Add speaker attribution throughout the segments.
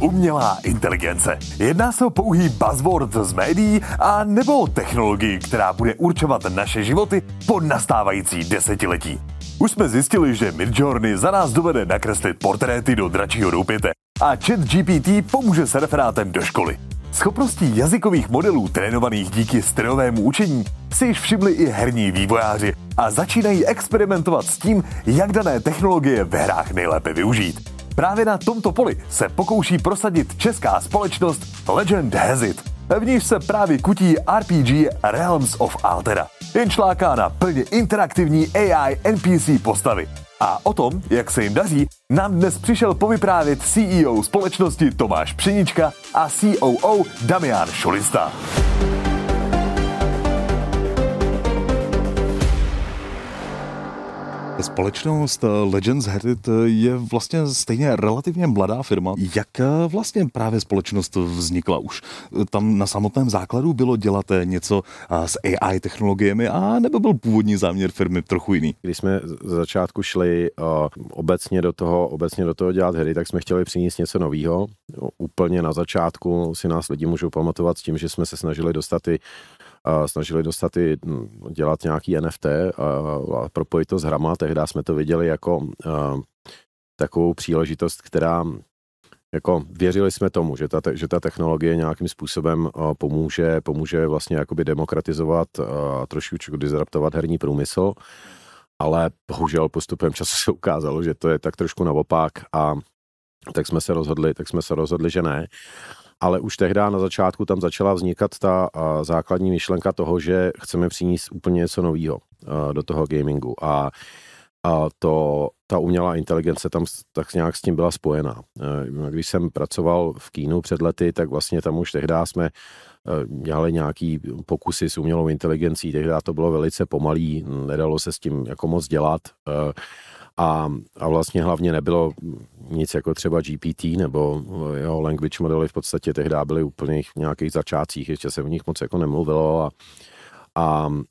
Speaker 1: Umělá inteligence. Jedná se o pouhý buzzword z médií a nebo o technologii, která bude určovat naše životy po nastávající desetiletí. Už jsme zjistili, že Midjourney za nás dovede nakreslit portréty do dračího doupěte a chat GPT pomůže s referátem do školy. Schopností jazykových modelů trénovaných díky strojovému učení si již všimli i herní vývojáři a začínají experimentovat s tím, jak dané technologie ve hrách nejlépe využít. Právě na tomto poli se pokouší prosadit česká společnost Legend Has It, v níž se právě kutí RPG Realms of Altera. Jen čláká na plně interaktivní AI NPC postavy. A o tom, jak se jim daří, nám dnes přišel povyprávět CEO společnosti Tomáš Pšenička a COO Damian Šolista.
Speaker 2: Společnost eh, Legends Heritage eh, je vlastně stejně relativně mladá firma. Jak eh, vlastně právě společnost vznikla? Už tam na samotném základu bylo dělat něco s AI technologiemi a nebo byl původní záměr firmy trochu jiný?
Speaker 3: Když jsme z začátku šli obecně do toho, obecně do toho dělat hry, tak jsme chtěli přinést něco nového. Úplně na začátku si nás lidi můžou pamatovat s tím, že jsme se snažili dostat i snažili dostat i hm, dělat nějaký NFT a, propojit to s hrama. Tehdy jsme to viděli jako takovou příležitost, která jako věřili jsme tomu, že ta, že ta technologie nějakým způsobem pomůže, pomůže vlastně jakoby demokratizovat a trošičku disruptovat herní průmysl, ale bohužel postupem času se ukázalo, že to je tak trošku naopak a tak jsme se rozhodli, tak jsme se rozhodli, že ne ale už tehdy na začátku tam začala vznikat ta základní myšlenka toho, že chceme přinést úplně něco nového do toho gamingu. A a to, ta umělá inteligence tam tak nějak s tím byla spojená. Když jsem pracoval v kínu před lety, tak vlastně tam už tehdy jsme dělali nějaký pokusy s umělou inteligencí, tehdy to bylo velice pomalý, nedalo se s tím jako moc dělat. A, a vlastně hlavně nebylo nic jako třeba GPT nebo jeho language modely v podstatě tehdy byly úplně v nějakých začátcích, ještě se o nich moc jako nemluvilo a, a um,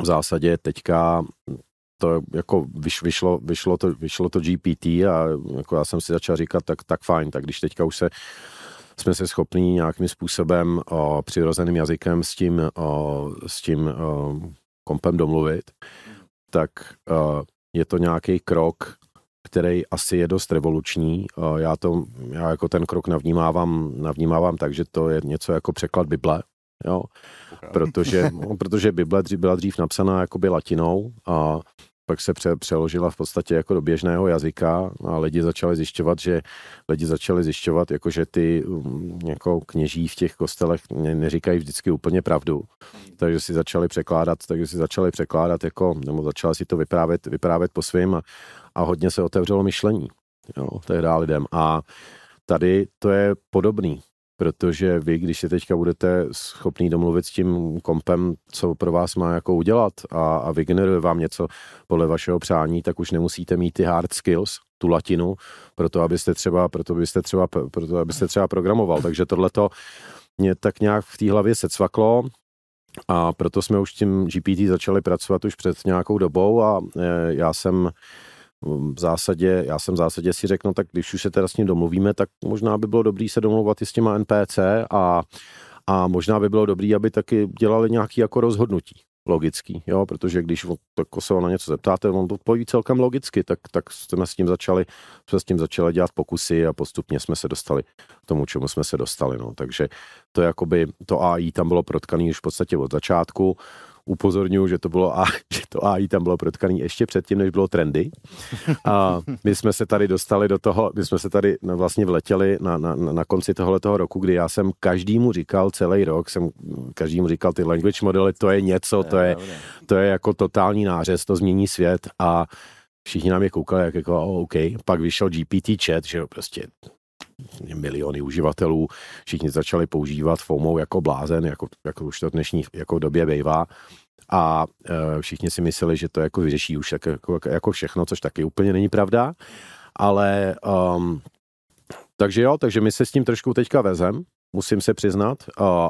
Speaker 3: v zásadě teďka to jako vyš, vyšlo, vyšlo, to, vyšlo to GPT a jako já jsem si začal říkat, tak, tak fajn, tak když teďka už se jsme se schopni nějakým způsobem o, přirozeným jazykem s tím, o, s tím o, kompem domluvit, tak o, je to nějaký krok, který asi je dost revoluční. Já, to, já jako ten krok navnímávám, navnímávám tak, že to je něco jako překlad Bible, jo? Protože, no, protože Bible dřív, byla dřív napsaná jakoby latinou a pak se pře, přeložila v podstatě jako do běžného jazyka a lidi začali zjišťovat, že lidi začali zjišťovat, jako že ty mm, jako kněží v těch kostelech ne, neříkají vždycky úplně pravdu. Takže si začali překládat, takže si začali překládat jako, nebo začali si to vyprávět, vyprávět po svým a, a hodně se otevřelo myšlení, jo, tehdy lidem. A tady to je podobný protože vy, když se teďka budete schopný domluvit s tím kompem, co pro vás má jako udělat a, a vygeneruje vám něco podle vašeho přání, tak už nemusíte mít ty hard skills, tu latinu, proto abyste třeba, proto abyste třeba, proto abyste třeba programoval. Takže tohleto mě tak nějak v té hlavě se cvaklo, a proto jsme už tím GPT začali pracovat už před nějakou dobou a e, já jsem v zásadě, já jsem v zásadě si řekl, no tak když už se teda s ním domluvíme, tak možná by bylo dobrý se domlouvat i s těma NPC a, a možná by bylo dobrý, aby taky dělali nějaký jako rozhodnutí logický, jo, protože když jako se na něco zeptáte, on to odpoví celkem logicky, tak, tak jsme s tím začali, jsme s tím začali dělat pokusy a postupně jsme se dostali k tomu, čemu jsme se dostali, no, takže to jakoby, to AI tam bylo protkaný už v podstatě od začátku, upozorňuji, že to bylo a, že to AI tam bylo protkaný ještě předtím, než bylo trendy. A my jsme se tady dostali do toho, my jsme se tady vlastně vletěli na, na, na konci tohoto roku, kdy já jsem každému říkal celý rok, jsem každému říkal, ty language modely, to je něco, to je, to je jako totální nářez, to změní svět a všichni nám je koukali, jak jako, oh, OK. Pak vyšel GPT chat, že jo, prostě miliony uživatelů, všichni začali používat FOMO jako blázen, jako, jako už to dnešní jako době bývá a e, všichni si mysleli, že to jako vyřeší už jako, jako, jako všechno, což taky úplně není pravda, ale um, takže jo, takže my se s tím trošku teďka vezem, musím se přiznat,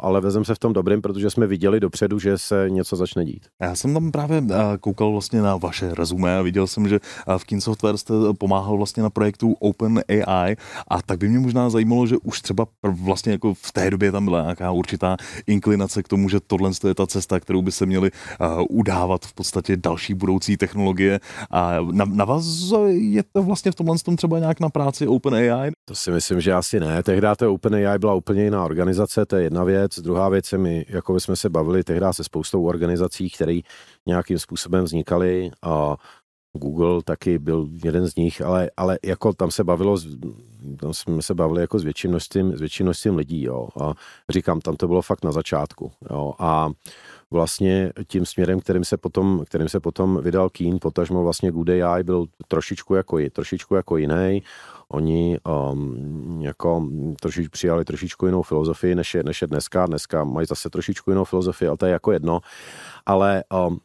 Speaker 3: ale vezem se v tom dobrým, protože jsme viděli dopředu, že se něco začne dít.
Speaker 2: Já jsem tam právě koukal vlastně na vaše rezumé a viděl jsem, že v Kin Software jste pomáhal vlastně na projektu Open AI a tak by mě možná zajímalo, že už třeba vlastně jako v té době tam byla nějaká určitá inklinace k tomu, že tohle je ta cesta, kterou by se měly udávat v podstatě další budoucí technologie a na, na vás je to vlastně v tomhle tom třeba nějak na práci Open AI?
Speaker 3: To si myslím, že asi ne. Tehdy to Open AI byla úplně jiná organizace, to je jedna věc. Druhá věc je, my, jako jsme se bavili tehdy se spoustou organizací, které nějakým způsobem vznikaly a Google taky byl jeden z nich, ale, ale jako tam se bavilo, tam jsme se bavili jako s větším množstvím, s větším množstvím lidí, jo. A říkám, tam to bylo fakt na začátku, jo. A vlastně tím směrem, kterým se potom, kterým se potom vydal Keen, potažmo vlastně Good AI byl trošičku jako, trošičku jako jiný. Oni um, jako trošič, přijali trošičku jinou filozofii, než je, než je dneska. Dneska mají zase trošičku jinou filozofii, ale to je jako jedno. Ale um,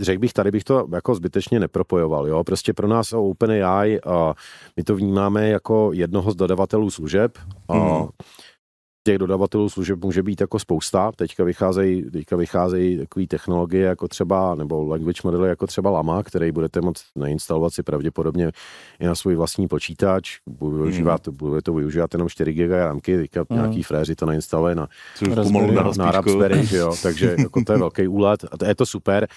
Speaker 3: řekl bych, tady bych to jako zbytečně nepropojoval. Jo? Prostě pro nás OpenAI, uh, my to vnímáme jako jednoho z dodavatelů služeb. Mm těch dodavatelů služeb může být jako spousta. Teďka vycházejí, teďka vycházejí takové technologie jako třeba, nebo language modely jako třeba Lama, který budete moct nainstalovat si pravděpodobně i na svůj vlastní počítač. Bude, hmm. využívat, mm. bude to využívat jenom 4 GB ramky, teďka mm. nějaký fréři to nainstaluje na, na, na Raspberry, jo, takže jako to je velký úlet a to je to super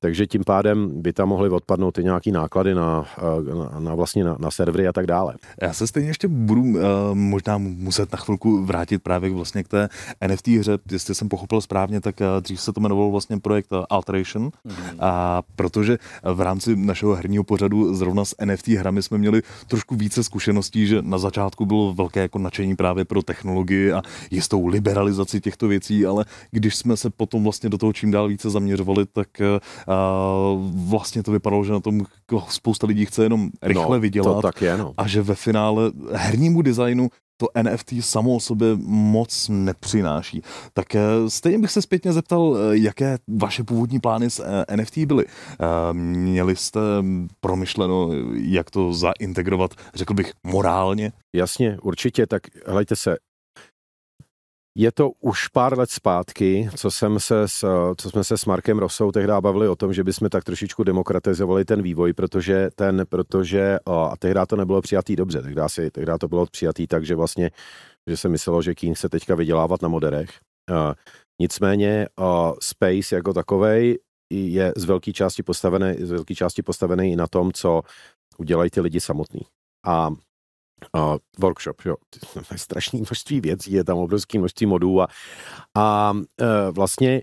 Speaker 3: takže tím pádem by tam mohly odpadnout i nějaký náklady na, eh, na, na vlastně na, na servery a tak dále.
Speaker 2: Já se stejně ještě budu uh, možná muset na chvilku vrátit právě vlastně k té NFT hře, jestli jsem pochopil správně, tak uh, dřív se to jmenovalo vlastně projekt Alteration, mm-hmm. a protože v rámci našeho herního pořadu zrovna s NFT hrami jsme měli trošku více zkušeností, že na začátku bylo velké jako nadšení právě pro technologii a jistou liberalizaci těchto věcí, ale když jsme se potom vlastně do toho čím dál více zaměřovali, tak vlastně to vypadalo, že na tom spousta lidí chce jenom rychle
Speaker 3: no,
Speaker 2: vydělat.
Speaker 3: To tak je, no.
Speaker 2: A že ve finále hernímu designu to NFT samo o sobě moc nepřináší. Tak eh, stejně bych se zpětně zeptal, eh, jaké vaše původní plány s eh, NFT byly. Měli jste promyšleno, jak to zaintegrovat, řekl bych, morálně?
Speaker 3: Jasně, určitě, tak hledajte se, je to už pár let zpátky, co, jsem se s, co jsme se s Markem Rosou tehdy bavili o tom, že bychom tak trošičku demokratizovali ten vývoj, protože ten, protože a tehdy to nebylo přijatý dobře, tehdy, si, tehdy to bylo přijatý tak, že vlastně, že se myslelo, že King se teďka vydělávat na moderech. Nicméně Space jako takovej je z velké části postavený, z velké části postavený i na tom, co udělají ty lidi samotný. A uh, workshop, jo. Strašné množství věcí, je tam obrovské množství modů a, a uh, vlastně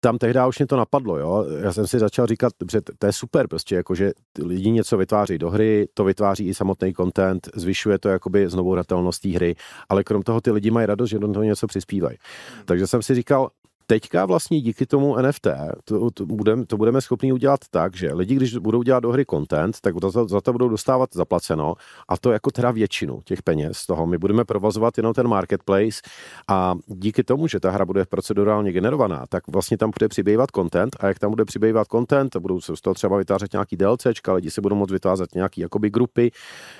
Speaker 3: tam tehdy už mě to napadlo, jo. Já jsem si začal říkat, že to je super, prostě jako, že lidi něco vytváří do hry, to vytváří i samotný content, zvyšuje to jakoby znovu hratelnost té hry, ale krom toho ty lidi mají radost, že do toho něco přispívají. Takže jsem si říkal, teďka vlastně díky tomu NFT to, to, budeme, to budeme schopni udělat tak, že lidi, když budou dělat do hry content, tak za to, za to budou dostávat zaplaceno a to jako teda většinu těch peněz z toho. My budeme provozovat jenom ten marketplace a díky tomu, že ta hra bude procedurálně generovaná, tak vlastně tam bude přibývat content a jak tam bude přibývat content, budou se z toho třeba vytvářet nějaký DLCčka, lidi si budou moct vytvářet nějaký jakoby grupy,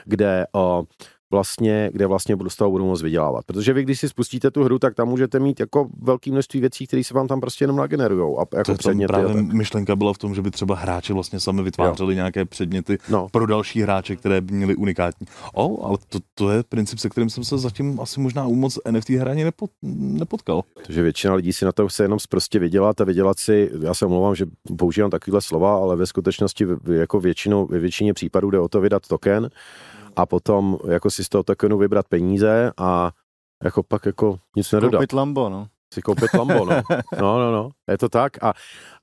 Speaker 3: kde o, vlastně, kde vlastně z toho budou moc vydělávat. Protože vy, když si spustíte tu hru, tak tam můžete mít jako velké množství věcí, které se vám tam prostě jenom nagenerují. A jako
Speaker 2: to předměty. Právě tak. myšlenka byla v tom, že by třeba hráči vlastně sami vytvářeli jo. nějaké předměty no. pro další hráče, které by měly unikátní. O, ale to, to je princip, se kterým jsem se zatím asi možná u moc NFT hraní nepot, nepotkal.
Speaker 3: Takže většina lidí si na to chce jenom prostě vydělat a vydělat si, já se omlouvám, že používám takovéhle slova, ale ve skutečnosti jako většinou, ve většině případů jde o to vydat token, a potom jako si z toho tokenu vybrat peníze a jako pak jako nic nedodat.
Speaker 4: Koupit Lambo, no.
Speaker 3: Si koupit Lambo, no. No, no, no. Je to tak a,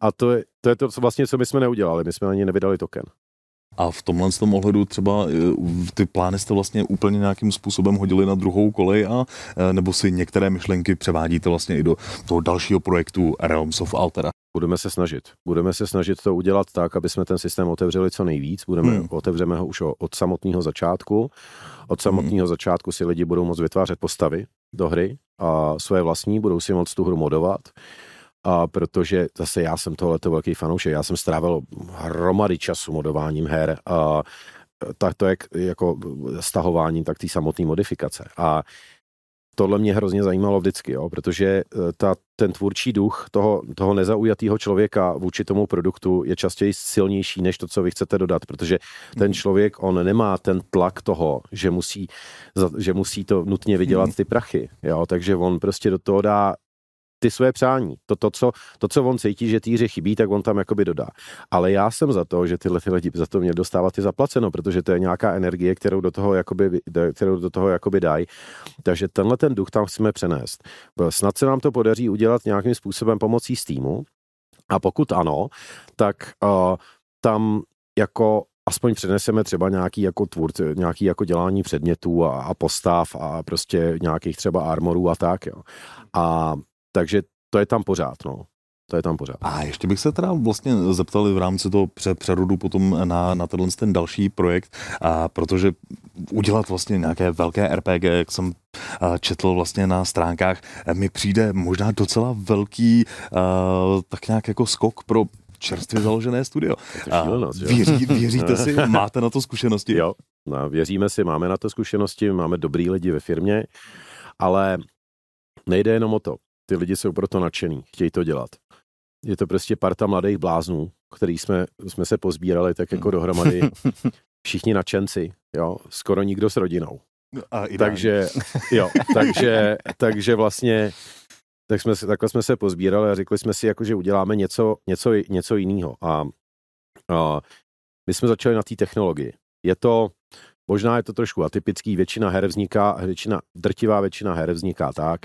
Speaker 3: a to, je, to je to, co vlastně, co my jsme neudělali. My jsme ani nevydali token.
Speaker 2: A v tomhle tom ohledu třeba eh, ty plány jste vlastně úplně nějakým způsobem hodili na druhou kolej a eh, nebo si některé myšlenky převádíte vlastně i do toho dalšího projektu Realms of Altera?
Speaker 3: Budeme se snažit. Budeme se snažit to udělat tak, aby jsme ten systém otevřeli co nejvíc. Budeme, hmm. Otevřeme ho už od samotného začátku. Od samotného hmm. začátku si lidi budou moct vytvářet postavy do hry a svoje vlastní, budou si moct tu hru modovat. A protože zase já jsem tohleto velký fanoušek, já jsem strávil hromady času modováním her a tak to je jako stahování, tak ty samotné modifikace. A tohle mě hrozně zajímalo vždycky, jo, protože eh, ta, ten tvůrčí duch toho, toho nezaujatého člověka vůči tomu produktu je častěji silnější než to, co vy chcete dodat, protože ten mhm. člověk, on nemá ten tlak toho, že musí, že musí to nutně vydělat mhm. ty prachy, jo, takže on prostě do toho dá ty své přání. To, to, co, to, co on cítí, že týře chybí, tak on tam jakoby dodá. Ale já jsem za to, že tyhle ty lidi za to měli dostávat i zaplaceno, protože to je nějaká energie, kterou do toho jakoby, kterou do toho jakoby dají. Takže tenhle ten duch tam chceme přenést. Snad se nám to podaří udělat nějakým způsobem pomocí Steamu. A pokud ano, tak uh, tam jako aspoň přeneseme třeba nějaký jako tvůrce, nějaký jako dělání předmětů a, a postav a prostě nějakých třeba armorů a tak, jo. A takže to je tam pořád, no. To je tam pořád.
Speaker 2: A ještě bych se teda vlastně zeptali v rámci toho přerodu potom na, na tenhle ten další projekt, a protože udělat vlastně nějaké velké RPG, jak jsem četl vlastně na stránkách, mi přijde možná docela velký tak nějak jako skok pro čerstvě založené studio.
Speaker 3: Šílenost,
Speaker 2: věří, věříte si, máte na to zkušenosti?
Speaker 3: Jo, no, věříme si, máme na to zkušenosti, máme dobrý lidi ve firmě, ale nejde jenom o to ty lidi jsou proto nadšený, chtějí to dělat. Je to prostě parta mladých bláznů, který jsme, jsme se pozbírali tak jako dohromady. Všichni nadšenci, jo, skoro nikdo s rodinou.
Speaker 2: A
Speaker 3: takže, jo, takže, takže vlastně tak jsme, takhle jsme se pozbírali a řekli jsme si, jako, že uděláme něco, něco, něco jiného. A, a my jsme začali na té technologii. Je to, možná je to trošku atypický, většina her vzniká, většina, drtivá většina her vzniká tak,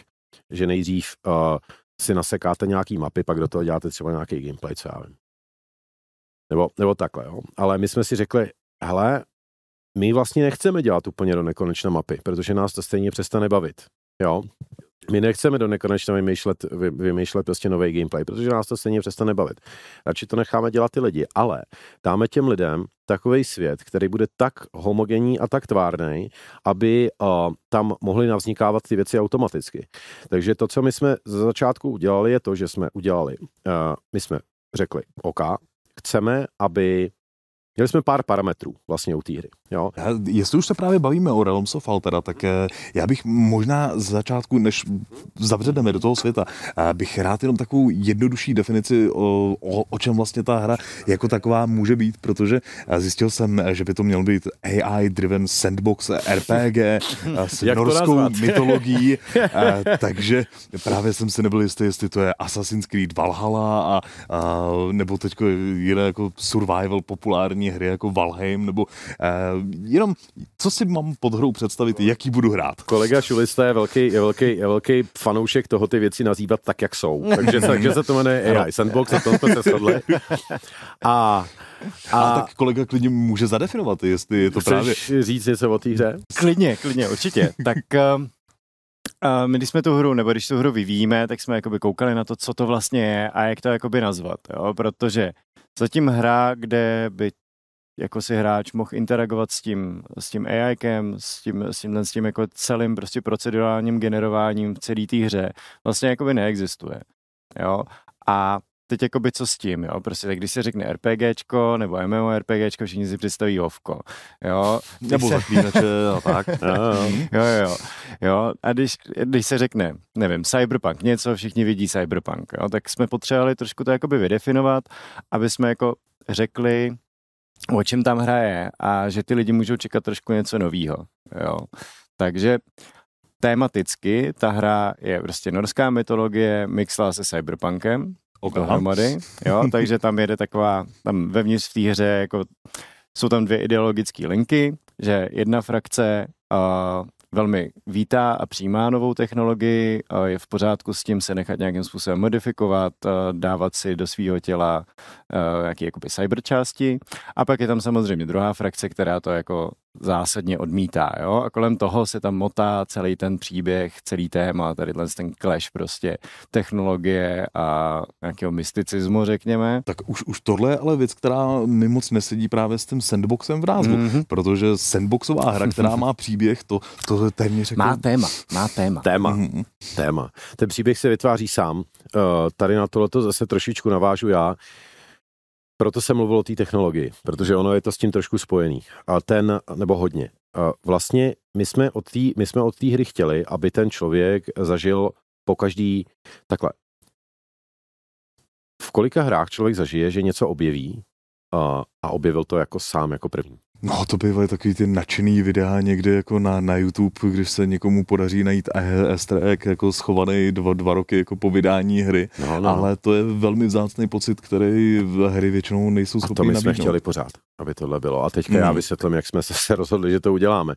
Speaker 3: že nejdřív uh, si nasekáte nějaký mapy, pak do toho děláte třeba nějaký gameplay, co já vím. Nebo, nebo takhle, jo. Ale my jsme si řekli, hele, my vlastně nechceme dělat úplně do nekonečna mapy, protože nás to stejně přestane bavit. Jo, my nechceme do nekonečna vymýšlet, vy, vymýšlet prostě nový gameplay, protože nás to stejně přestane bavit. Radši to necháme dělat ty lidi, ale dáme těm lidem takový svět, který bude tak homogenní a tak tvárný, aby uh, tam mohly navznikávat ty věci automaticky. Takže to, co my jsme za začátku udělali, je to, že jsme udělali, uh, my jsme řekli, OK, chceme, aby Měli jsme pár parametrů vlastně u té hry. Jo.
Speaker 2: Já, jestli už se právě bavíme o Realms of Altera, tak eh, já bych možná z začátku, než zavředeme do toho světa, eh, bych rád jenom takovou jednodušší definici, o, o, o čem vlastně ta hra jako taková může být, protože eh, zjistil jsem, že by to měl být AI-driven sandbox RPG s Jak norskou mytologií, takže právě jsem si nebyl jistý, jestli to je Assassin's Creed Valhalla a, a nebo teď jiné jako survival populární hry jako Valheim, nebo uh, jenom, co si mám pod hrou představit, jaký budu hrát.
Speaker 3: Kolega Šulista je velký, je velký, je velký fanoušek toho ty věci nazývat tak, jak jsou. Takže, takže se to jmenuje AI Sandbox a to jsme se shodli. A
Speaker 2: a, a tak kolega klidně může zadefinovat, jestli je to
Speaker 3: Chceš
Speaker 2: právě...
Speaker 3: říct něco o té hře?
Speaker 4: Klidně, klidně, určitě. tak uh, uh, my když jsme tu hru, nebo když tu hru vyvíjíme, tak jsme jakoby koukali na to, co to vlastně je a jak to jakoby nazvat, jo? protože zatím hra, kde by jako si hráč mohl interagovat s tím, s tím AIkem, s tím, s tím, s tím jako celým prostě procedurálním generováním v celé té hře, vlastně jakoby neexistuje. Jo? A teď jakoby co s tím, jo, prostě tak když se řekne RPGčko nebo MMORPGčko, všichni si představí hovko, jo.
Speaker 2: Nebo se... zaklínače a tak.
Speaker 4: jo, jo, jo, jo. A když, když se řekne, nevím, cyberpunk, něco, všichni vidí cyberpunk, jo, tak jsme potřebovali trošku to jakoby vydefinovat, aby jsme jako řekli, o čem tam hraje a že ty lidi můžou čekat trošku něco nového. Jo. Takže tematicky ta hra je prostě norská mytologie mixla se cyberpunkem dohromady, jo, takže tam jede taková, tam vevnitř v té hře jako jsou tam dvě ideologické linky, že jedna frakce uh, velmi vítá a přijímá novou technologii, je v pořádku s tím se nechat nějakým způsobem modifikovat, dávat si do svého těla nějaké jakoby cyber části. A pak je tam samozřejmě druhá frakce, která to jako zásadně odmítá, jo, a kolem toho se tam motá celý ten příběh, celý téma, tady ten clash prostě technologie a nějakého mysticismu, řekněme.
Speaker 2: Tak už, už tohle je ale věc, která mi moc nesedí právě s tím sandboxem v názvu, mm-hmm. protože sandboxová hra, která má příběh, to, to je téměř
Speaker 4: jako... Má téma, má téma.
Speaker 3: Téma, mm-hmm. téma. Ten příběh se vytváří sám. Uh, tady na tohleto zase trošičku navážu já. Proto jsem mluvil o té technologii, protože ono je to s tím trošku spojený. A ten, nebo hodně. vlastně my jsme od té my jsme od té hry chtěli, aby ten člověk zažil po každý takhle. V kolika hrách člověk zažije, že něco objeví a, a objevil to jako sám, jako první?
Speaker 2: No, to bývají takový ty nadšený videa někde jako na, na YouTube, když se někomu podaří najít easter egg jako schovaný dva, dva roky jako po vydání hry, no, no. ale to je velmi vzácný pocit, který v hry většinou nejsou schopni
Speaker 3: A to my
Speaker 2: nabídnout.
Speaker 3: jsme chtěli pořád, aby tohle bylo. A teďka hmm. já vysvětlím, jak jsme se rozhodli, že to uděláme.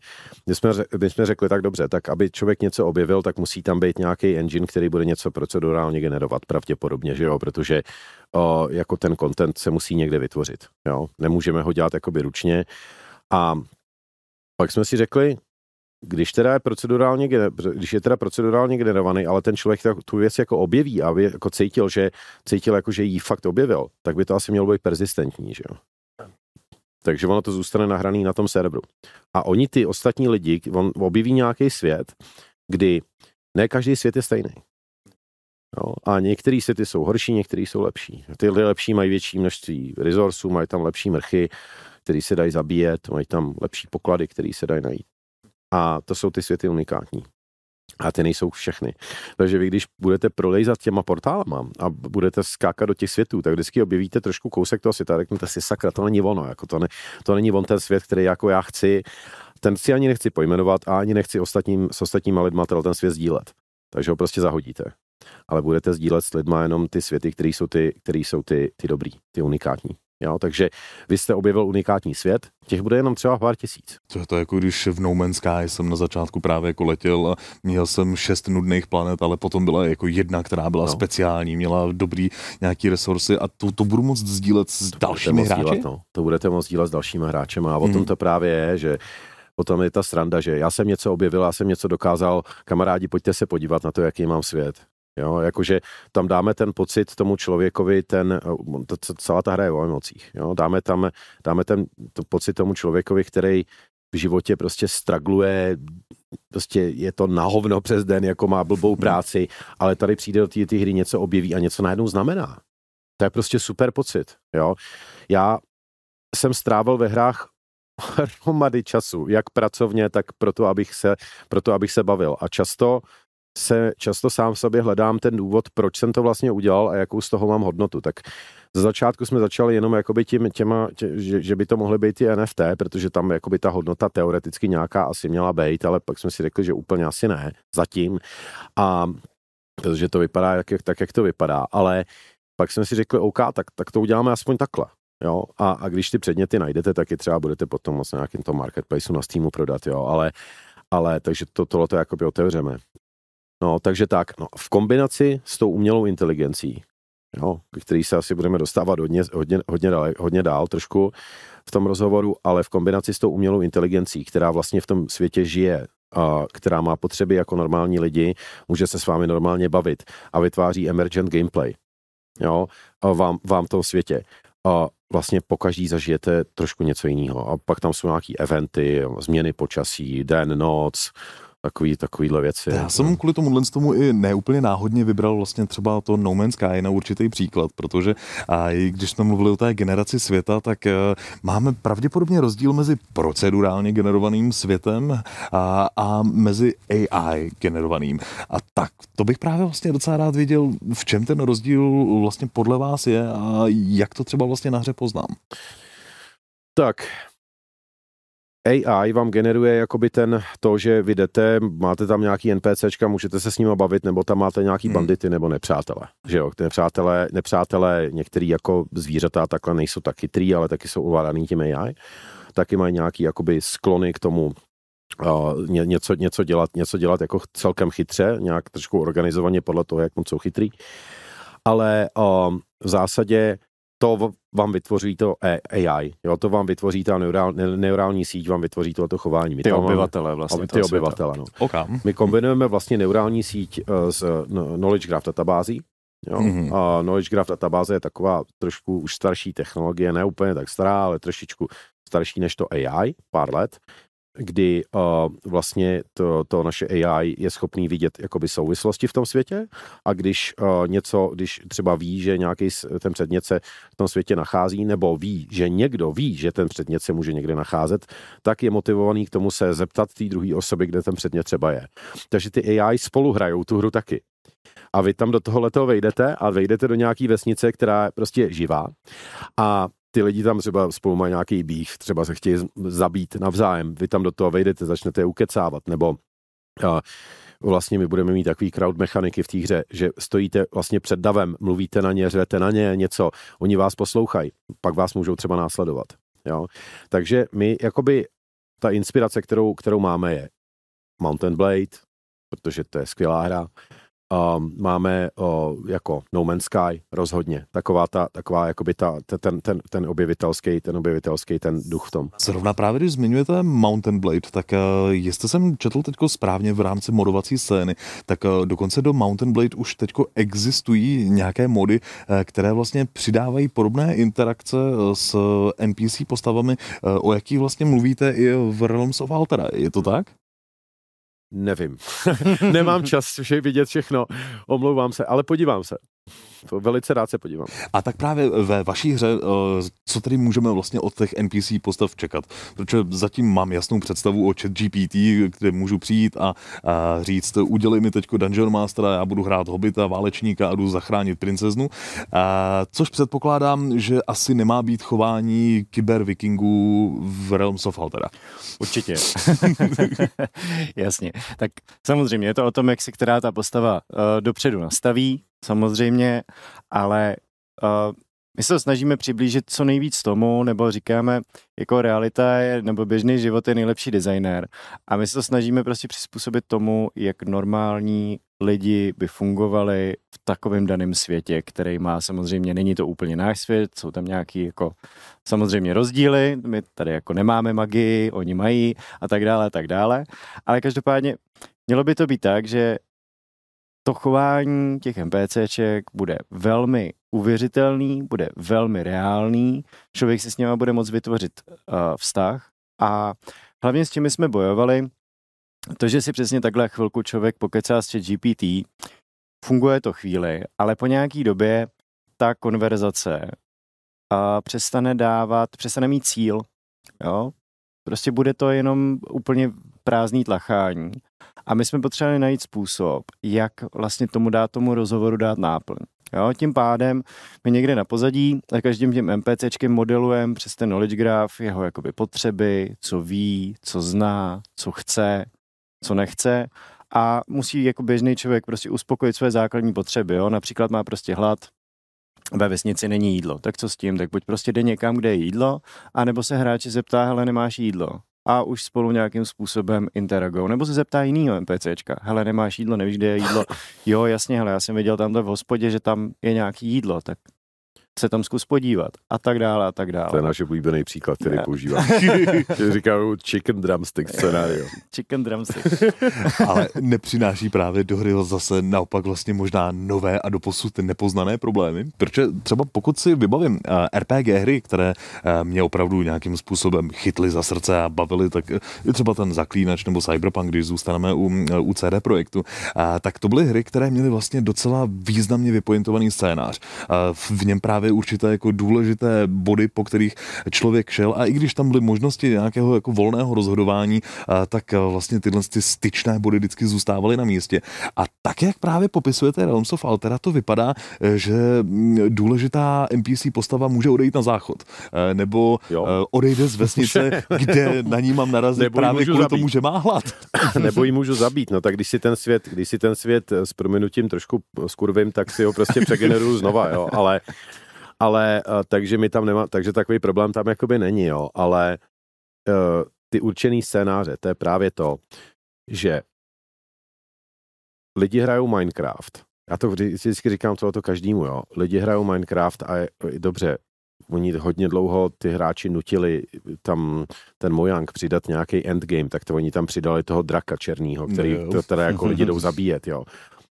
Speaker 3: My jsme, my jsme řekli tak dobře, tak aby člověk něco objevil, tak musí tam být nějaký engine, který bude něco procedurálně generovat, pravděpodobně, že jo, protože jako ten content se musí někde vytvořit. Jo? Nemůžeme ho dělat jakoby ručně. A pak jsme si řekli, když teda je procedurálně, když je teda procedurálně generovaný, ale ten člověk tu věc jako objeví a jako cítil, že cítil jako, že jí fakt objevil, tak by to asi mělo být persistentní, že jo. Takže ono to zůstane nahraný na tom serveru. A oni, ty ostatní lidi, on objeví nějaký svět, kdy ne každý svět je stejný. Jo, a některé světy jsou horší, některé jsou lepší. Ty lepší mají větší množství resursů, mají tam lepší mrchy, které se dají zabíjet, mají tam lepší poklady, které se dají najít. A to jsou ty světy unikátní. A ty nejsou všechny. Takže vy, když budete prolejzat těma portálama a budete skákat do těch světů, tak vždycky objevíte trošku kousek toho světa a řeknete si, sakra, to není ono. Jako to, ne, to není on ten svět, který jako já chci. Ten si ani nechci pojmenovat a ani nechci ostatním, s ostatníma lidma ten svět sdílet. Takže ho prostě zahodíte. Ale budete sdílet s lidma jenom ty světy, které jsou ty, který jsou ty, ty dobrý, ty unikátní. Jo, takže vy jste objevil unikátní svět, těch bude jenom třeba pár tisíc.
Speaker 2: To je to jako když v No Man's Sky jsem na začátku právě jako letěl a měl jsem šest nudných planet, ale potom byla jako jedna, která byla no. speciální, měla dobrý nějaký resursy a to, to budu moct sdílet s to dalšími hráči? Dílet, no.
Speaker 3: To budete moct sdílet s dalšími hráči a o tom hmm. to právě je, že potom je ta sranda, že já jsem něco objevil, já jsem něco dokázal, kamarádi, pojďte se podívat na to, jaký mám svět. Jo, jakože tam dáme ten pocit tomu člověkovi, ten, to, celá ta hra je o emocích. Jo, dáme tam, dáme ten to pocit tomu člověkovi, který v životě prostě stragluje, prostě je to na hovno přes den, jako má blbou práci, ale tady přijde do té hry něco objeví a něco najednou znamená. To je prostě super pocit. Jo. Já jsem strávil ve hrách hromady času, jak pracovně, tak proto, abych se, proto, abych se bavil. A často se často sám v sobě hledám ten důvod, proč jsem to vlastně udělal a jakou z toho mám hodnotu. Tak za začátku jsme začali jenom jakoby tím, těma, tě, že, že, by to mohly být ty NFT, protože tam jakoby ta hodnota teoreticky nějaká asi měla být, ale pak jsme si řekli, že úplně asi ne, zatím. A protože to vypadá jak, tak, jak to vypadá, ale pak jsme si řekli, OK, tak, tak to uděláme aspoň takhle. Jo? A, a když ty předměty najdete, tak je třeba budete potom moc nějakým tom marketplaceu na Steamu prodat, jo? ale ale takže to, tohle to jakoby otevřeme. No, takže tak, no, v kombinaci s tou umělou inteligencí, jo, který se asi budeme dostávat hodně, hodně, hodně, dál, hodně dál trošku v tom rozhovoru, ale v kombinaci s tou umělou inteligencí, která vlastně v tom světě žije, a která má potřeby jako normální lidi, může se s vámi normálně bavit a vytváří emergent gameplay, jo, a vám, vám v tom světě. A vlastně po každý zažijete trošku něco jiného. A pak tam jsou nějaký eventy, změny počasí, den, noc, takový, takovýhle věci.
Speaker 2: Já jsem kvůli tomu tomu i neúplně náhodně vybral vlastně třeba to No Man's Sky na určitý příklad, protože a i když jsme mluvili o té generaci světa, tak uh, máme pravděpodobně rozdíl mezi procedurálně generovaným světem a, a mezi AI generovaným. A tak to bych právě vlastně docela rád věděl, v čem ten rozdíl vlastně podle vás je a jak to třeba vlastně na hře poznám.
Speaker 3: Tak, AI vám generuje jakoby ten, to, že vy jdete, máte tam nějaký NPCčka, můžete se s nimi bavit, nebo tam máte nějaký hmm. bandity nebo nepřátele. Že jo, nepřátelé, nepřátelé některý jako zvířata takhle nejsou tak chytrý, ale taky jsou ovládaný tím AI. Taky mají nějaký jakoby sklony k tomu uh, ně, něco, něco, dělat, něco dělat jako celkem chytře, nějak trošku organizovaně podle toho, jak moc jsou chytrý. Ale uh, v zásadě to vám vytvoří to AI, jo, to vám vytvoří ta neurál, neurální síť, vám vytvoří to chování. My
Speaker 4: ty obyvatele vlastně.
Speaker 3: Ty obyvatele, no.
Speaker 2: Okay.
Speaker 3: My kombinujeme vlastně neurální síť uh, s no, Knowledge Graph databází, Jo? Mm-hmm. A Knowledge Graph databáze je taková trošku už starší technologie, ne úplně tak stará, ale trošičku starší než to AI, pár let. Kdy uh, vlastně to, to naše AI je schopný vidět jakoby souvislosti v tom světě a když uh, něco, když třeba ví, že nějaký ten předmět se v tom světě nachází, nebo ví, že někdo ví, že ten předmět se může někde nacházet, tak je motivovaný k tomu se zeptat té druhé osoby, kde ten předmět třeba je. Takže ty AI spolu hrajou tu hru taky. A vy tam do toho leto vejdete a vejdete do nějaké vesnice, která je prostě živá. A ty lidi tam třeba spolu mají nějaký býv, třeba se chtějí zabít navzájem, vy tam do toho vejdete, začnete je ukecávat, nebo a, vlastně my budeme mít takový crowd mechaniky v té hře, že stojíte vlastně před davem, mluvíte na ně, řvete na ně něco, oni vás poslouchají, pak vás můžou třeba následovat. Jo? Takže my, jakoby, ta inspirace, kterou, kterou máme, je Mountain Blade, protože to je skvělá hra, Um, máme uh, jako No Man's Sky rozhodně. Taková ta, taková jakoby ta, ten, ten, ten objevitelský, ten objevitelský, ten duch v tom.
Speaker 2: Zrovna právě, když zmiňujete Mountain Blade, tak uh, jestli jsem četl teďko správně v rámci modovací scény, tak uh, dokonce do Mountain Blade už teďko existují nějaké mody, uh, které vlastně přidávají podobné interakce s NPC postavami, uh, o jakých vlastně mluvíte i v Realms of Altera. Je to tak?
Speaker 3: Nevím. Nemám čas vše vidět všechno. Omlouvám se, ale podívám se. Velice rád se podívám.
Speaker 2: A tak právě ve vaší hře, eh, co tedy můžeme vlastně od těch NPC postav čekat? Protože zatím mám jasnou představu o chat GPT, kde můžu přijít a, a říct, udělej mi teďko Dungeon Mastera, já budu hrát hobita, válečníka a jdu zachránit princeznu. A, což předpokládám, že asi nemá být chování kyber vikingů v Realms of Altera.
Speaker 4: Určitě. Jasně. Tak samozřejmě je to o tom, jak si která ta postava uh, dopředu nastaví, samozřejmě, ale uh, my se snažíme přiblížit co nejvíc tomu, nebo říkáme, jako realita je, nebo běžný život je nejlepší designér. A my se snažíme prostě přizpůsobit tomu, jak normální lidi by fungovali v takovém daném světě, který má samozřejmě, není to úplně náš svět, jsou tam nějaký jako samozřejmě rozdíly, my tady jako nemáme magii, oni mají a tak dále a tak dále, ale každopádně mělo by to být tak, že to chování těch NPCček bude velmi uvěřitelný, bude velmi reálný, člověk si s nimi bude moct vytvořit uh, vztah a hlavně s čím jsme bojovali, to, že si přesně takhle chvilku člověk pokecá s GPT, funguje to chvíli, ale po nějaký době ta konverzace uh, přestane dávat, přestane mít cíl, jo? Prostě bude to jenom úplně prázdný tlachání. A my jsme potřebovali najít způsob, jak vlastně tomu dát tomu rozhovoru dát náplň. Jo, tím pádem my někde na pozadí za každým tím MPCčkem modelujeme přes ten knowledge graph jeho jakoby potřeby, co ví, co zná, co chce, co nechce a musí jako běžný člověk prostě uspokojit své základní potřeby. Jo? Například má prostě hlad, ve vesnici není jídlo. Tak co s tím? Tak buď prostě jde někam, kde je jídlo, anebo se hráči zeptá, hele, nemáš jídlo a už spolu nějakým způsobem interagují. Nebo se zeptá jinýho NPCčka, hele, nemáš jídlo, nevíš, kde je jídlo. Jo, jasně, hele, já jsem viděl tamhle v hospodě, že tam je nějaký jídlo, tak se tam zkus podívat a tak dále a tak dále.
Speaker 3: To je náš oblíbený příklad, který yeah. používám. Říkám chicken drumstick scenario.
Speaker 4: chicken drumstick.
Speaker 2: Ale nepřináší právě do hry zase naopak vlastně možná nové a doposud nepoznané problémy? Protože třeba pokud si vybavím eh, RPG hry, které uh, mě opravdu nějakým způsobem chytly za srdce a bavily, tak je třeba ten Zaklínač nebo Cyberpunk, když zůstaneme u, u CD Projektu, tak to byly hry, které měly vlastně docela významně vypointovaný scénář. V něm právě právě určité jako důležité body, po kterých člověk šel a i když tam byly možnosti nějakého jako volného rozhodování, tak vlastně tyhle ty styčné body vždycky zůstávaly na místě. A tak, jak právě popisujete Realms of Altera, to vypadá, že mm, důležitá NPC postava může odejít na záchod. E, nebo jo. E, odejde z vesnice, kde na ní mám narazit Nebo právě kvůli zabít. tomu, že má hlad.
Speaker 3: Nebo ji můžu zabít. No tak když si ten svět, když si ten svět s prominutím trošku skurvím, tak si ho prostě přegeneruju znova, jo. Ale ale uh, takže mi tam nemá, takže takový problém tam jakoby není, jo, ale uh, ty určený scénáře, to je právě to, že lidi hrajou Minecraft. Já to vždycky říkám tohleto každému, jo. Lidi hrajou Minecraft a je, dobře, oni hodně dlouho ty hráči nutili tam ten Mojang přidat nějaký endgame, tak to oni tam přidali toho draka černýho, který no, to teda jako lidi jdou zabíjet, jo.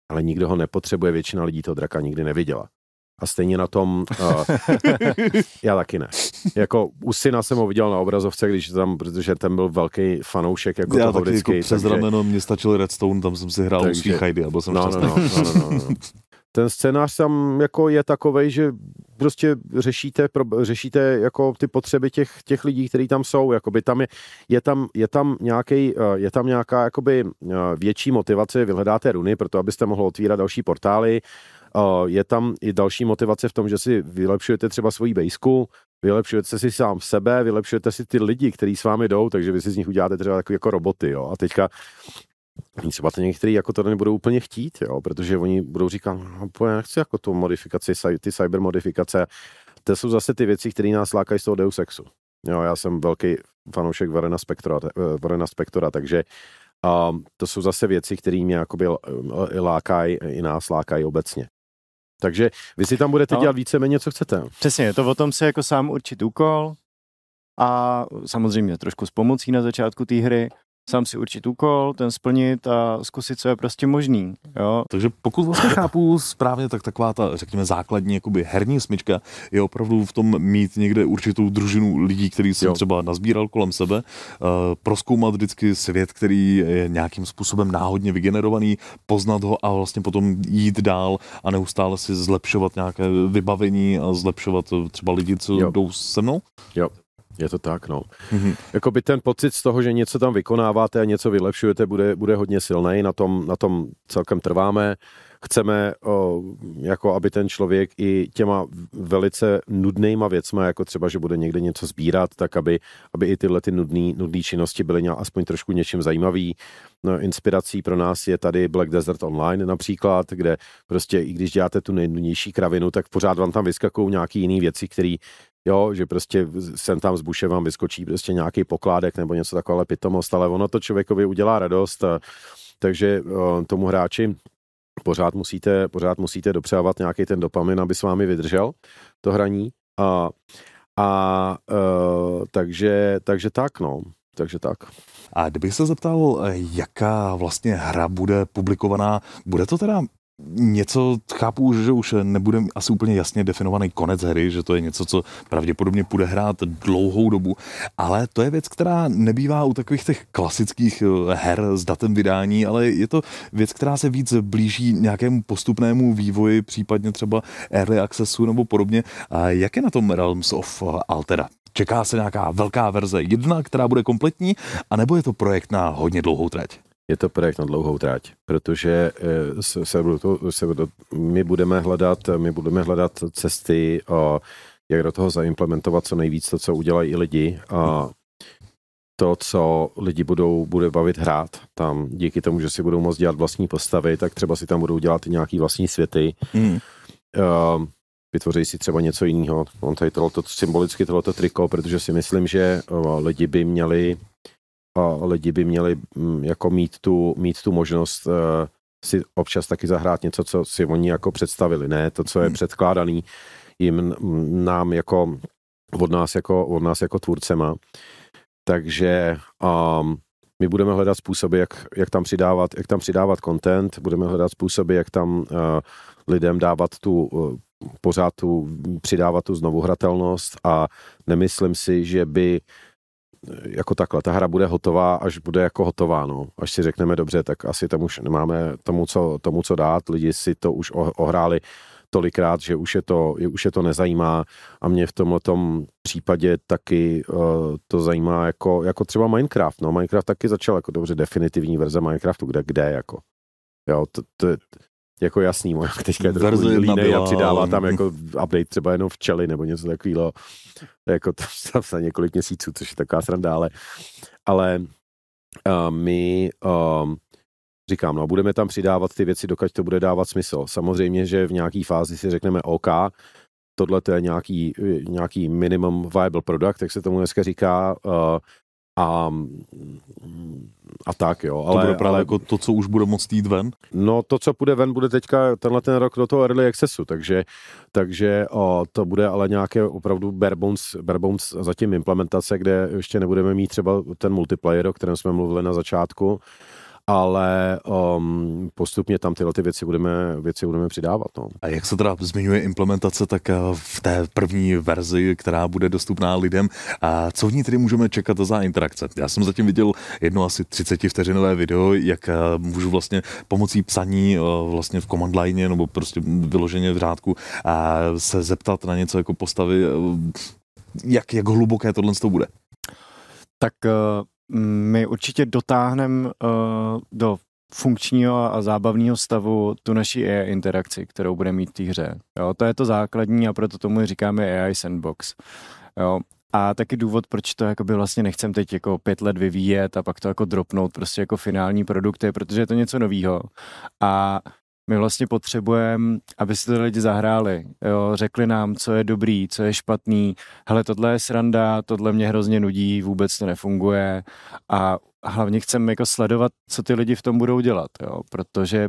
Speaker 3: Ale nikdo ho nepotřebuje, většina lidí toho draka nikdy neviděla. A stejně na tom, uh, já taky ne. Jako u syna jsem ho viděl na obrazovce, když tam, protože ten byl velký fanoušek jako
Speaker 2: já
Speaker 3: toho
Speaker 2: taky
Speaker 3: vždycky.
Speaker 2: jako přes
Speaker 3: takže-
Speaker 2: rameno mě stačil Redstone, tam jsem si hrál
Speaker 3: Takže-
Speaker 2: svých Heidi a byl jsem
Speaker 3: no, no, no, no, no, no, no. Ten scénář tam jako je takovej, že prostě řešíte, pro, řešíte jako ty potřeby těch, těch lidí, kteří tam jsou. Jakoby tam je, je, tam, je tam nějaký, je tam nějaká jakoby eh, větší motivace, vy hledáte runy, proto abyste mohli otvírat další portály. Eh, Je tam i další motivace v tom, že si vylepšujete třeba svoji bejsku, vylepšujete si sám sebe, vylepšujete si ty lidi, kteří s vámi jdou, takže vy si z nich uděláte třeba takový jako roboty. Jo? A teďka Třeba to někteří jako to nebudou úplně chtít, jo, protože oni budou říkat, no, já nechci jako tu modifikaci, ty cyber modifikace. To jsou zase ty věci, které nás lákají z toho Deus Exu. Jo, já jsem velký fanoušek Varena Spektora, eh, Varena Spektora takže um, to jsou zase věci, které mě jakoby l- lákají, i nás lákají obecně. Takže vy si tam budete
Speaker 4: No.
Speaker 3: dělat víceméně, co chcete.
Speaker 4: Přesně, je to o tom si jako sám určit úkol a samozřejmě trošku s pomocí na začátku té hry, sám si určit úkol, ten splnit a zkusit, co je prostě možný. Jo?
Speaker 2: Takže pokud vlastně chápu správně, tak taková ta, řekněme, základní jakoby herní smyčka je opravdu v tom mít někde určitou družinu lidí, který jsem
Speaker 3: Jo.
Speaker 2: třeba nazbíral kolem sebe, uh, proskoumat vždycky svět, který je nějakým způsobem náhodně vygenerovaný, poznat ho a vlastně potom jít dál a neustále si zlepšovat nějaké vybavení a zlepšovat eh, třeba lidi, co
Speaker 3: Jo.
Speaker 2: jdou se mnou.
Speaker 3: Je to tak, no.
Speaker 2: Mhm.
Speaker 3: Jakoby ten pocit z toho, že něco tam vykonáváte a něco vylepšujete, bude, bude hodně silný. Na tom, na tom celkem trváme. Chceme, o, jako aby ten člověk i těma velice nudnýma věcma, jako třeba, že bude někde něco sbírat, tak aby, aby i tyhle ty nudné nudný činnosti byly nějak aspoň trošku něčím zajímavý. No, inspirací pro nás je tady Black Desert Online například, kde prostě i když děláte tu nejnudnější kravinu, tak pořád vám tam vyskakují nějaký jiný věci, které Jo, že prostě sem tam z buše vám vyskočí prostě nějaký pokládek nebo něco takové pitomost, ale ono to člověkovi udělá radost, a, takže o, tomu hráči pořád musíte, pořád musíte dopřávat nějaký ten dopamin, aby s vámi vydržel to hraní a, a e, takže, takže tak, no, takže tak.
Speaker 2: A kdybych se zeptal, eh, jaká vlastně hra bude publikovaná, bude to teda něco, chápu, že už nebude asi úplně jasně definovaný konec hry, že to je něco, co pravděpodobně bude hrát dlouhou dobu, ale to je věc, která nebývá u takových těch klasických eh, her s datem vydání, ale je to věc, která se víc blíží nějakému postupnému vývoji, případně třeba early accessu nebo podobně. Jak je na tom Realms of Altera? Čeká se nějaká velká verze jedna, která bude kompletní, anebo je to projekt na hodně dlouhou trať?
Speaker 3: Je to projekt na dlouhou trať, protože eh, se, se, se, my budeme hledat, my budeme hledat cesty, a jak do toho zaimplementovat co nejvíc to, co udělají i lidi a to, co lidi budou, bude bavit hrát tam díky tomu, že si budou moct dělat vlastní postavy, tak třeba si tam budou dělat i nějaký vlastní světy.
Speaker 2: Hmm.
Speaker 3: Uh, vytvoří si třeba něco jiného. On tady tohleto, symbolicky tohleto triko, protože si myslím, že uh, lidi by měli uh, lidi by měli mm, jako mít tu, mít tu možnost uh, si občas taky zahrát něco, co si oni jako představili, ne to, co je
Speaker 2: Hmm.
Speaker 3: předkládaný jim mm, nám jako od nás jako, od nás jako tvůrcema. Takže um, my budeme hledat způsoby, jak, jak, tam přidávat, jak tam přidávat content, budeme hledat způsoby, jak tam uh, lidem dávat tu uh, pořád tu, přidávat tu znovuhratelnost a nemyslím si, že by eh, jako takhle, ta hra bude hotová, až bude jako hotová, no. Až si řekneme dobře, tak asi tam už nemáme tomu, co, tomu, co dát, lidi si to už ohráli tolikrát, že už je to, je- už je to nezajímá a mě v tomhle případě taky uh, to zajímá jako, jako třeba Minecraft, no. Minecraft taky začal jako dobře definitivní verze Minecraftu, kde, kde jako. Jo, to, to, jako jasný, můj teďka je trochu línej a přidává tam jako update třeba jenom včely nebo něco takového, jako to tam za několik měsíců, což je taková sranda, ale, ale uh, my um, říkám, no, budeme tam přidávat ty věci, dokud to bude dávat smysl. Samozřejmě, že v nějaký fázi si řekneme OK, tohle to je nějaký, nějaký minimum viable product, jak se tomu dneska říká, uh, a, a tak, jo.
Speaker 2: Ale, to bude právě
Speaker 3: ale
Speaker 2: jako to, co už bude moct jít ven.
Speaker 3: No to, co půjde ven, bude teďka tenhle ten rok do toho early accessu, takže, takže o, to bude ale nějaké opravdu bare bones, bare bones zatím implementace, kde ještě nebudeme mít třeba ten multiplayer, o kterém jsme mluvili na začátku. Ale um, postupně tam tyhle ty věci budeme, věci budeme přidávat. No.
Speaker 2: A jak se teda zmiňuje implementace, tak eh, v té první verzi, která bude dostupná lidem, a co v ní tedy můžeme čekat za interakce? Já jsem zatím viděl jedno asi 30 vteřinové video, jak eh, můžu vlastně pomocí psaní eh, vlastně v command line nebo prostě vyloženě v řádku a se zeptat na něco jako postavy, jak, jak hluboké tohle to bude.
Speaker 4: Tak my určitě dotáhneme uh, do funkčního a zábavného stavu tu naší AI interakci, kterou bude mít v té hře. Jo, to je to základní a proto tomu říkáme AI sandbox. Jo, a taky důvod, proč to jakoby vlastně nechcem teď jako pět let vyvíjet a pak to jako dropnout prostě jako finální produkty, protože je to něco novýho. A my vlastně potřebujeme, aby si to lidi zahráli, jo, řekli nám, co je dobrý, co je špatný, hele, tohle je sranda, tohle mě hrozně nudí, vůbec to nefunguje. A hlavně chceme jako sledovat, co ty lidi v tom budou dělat, jo, protože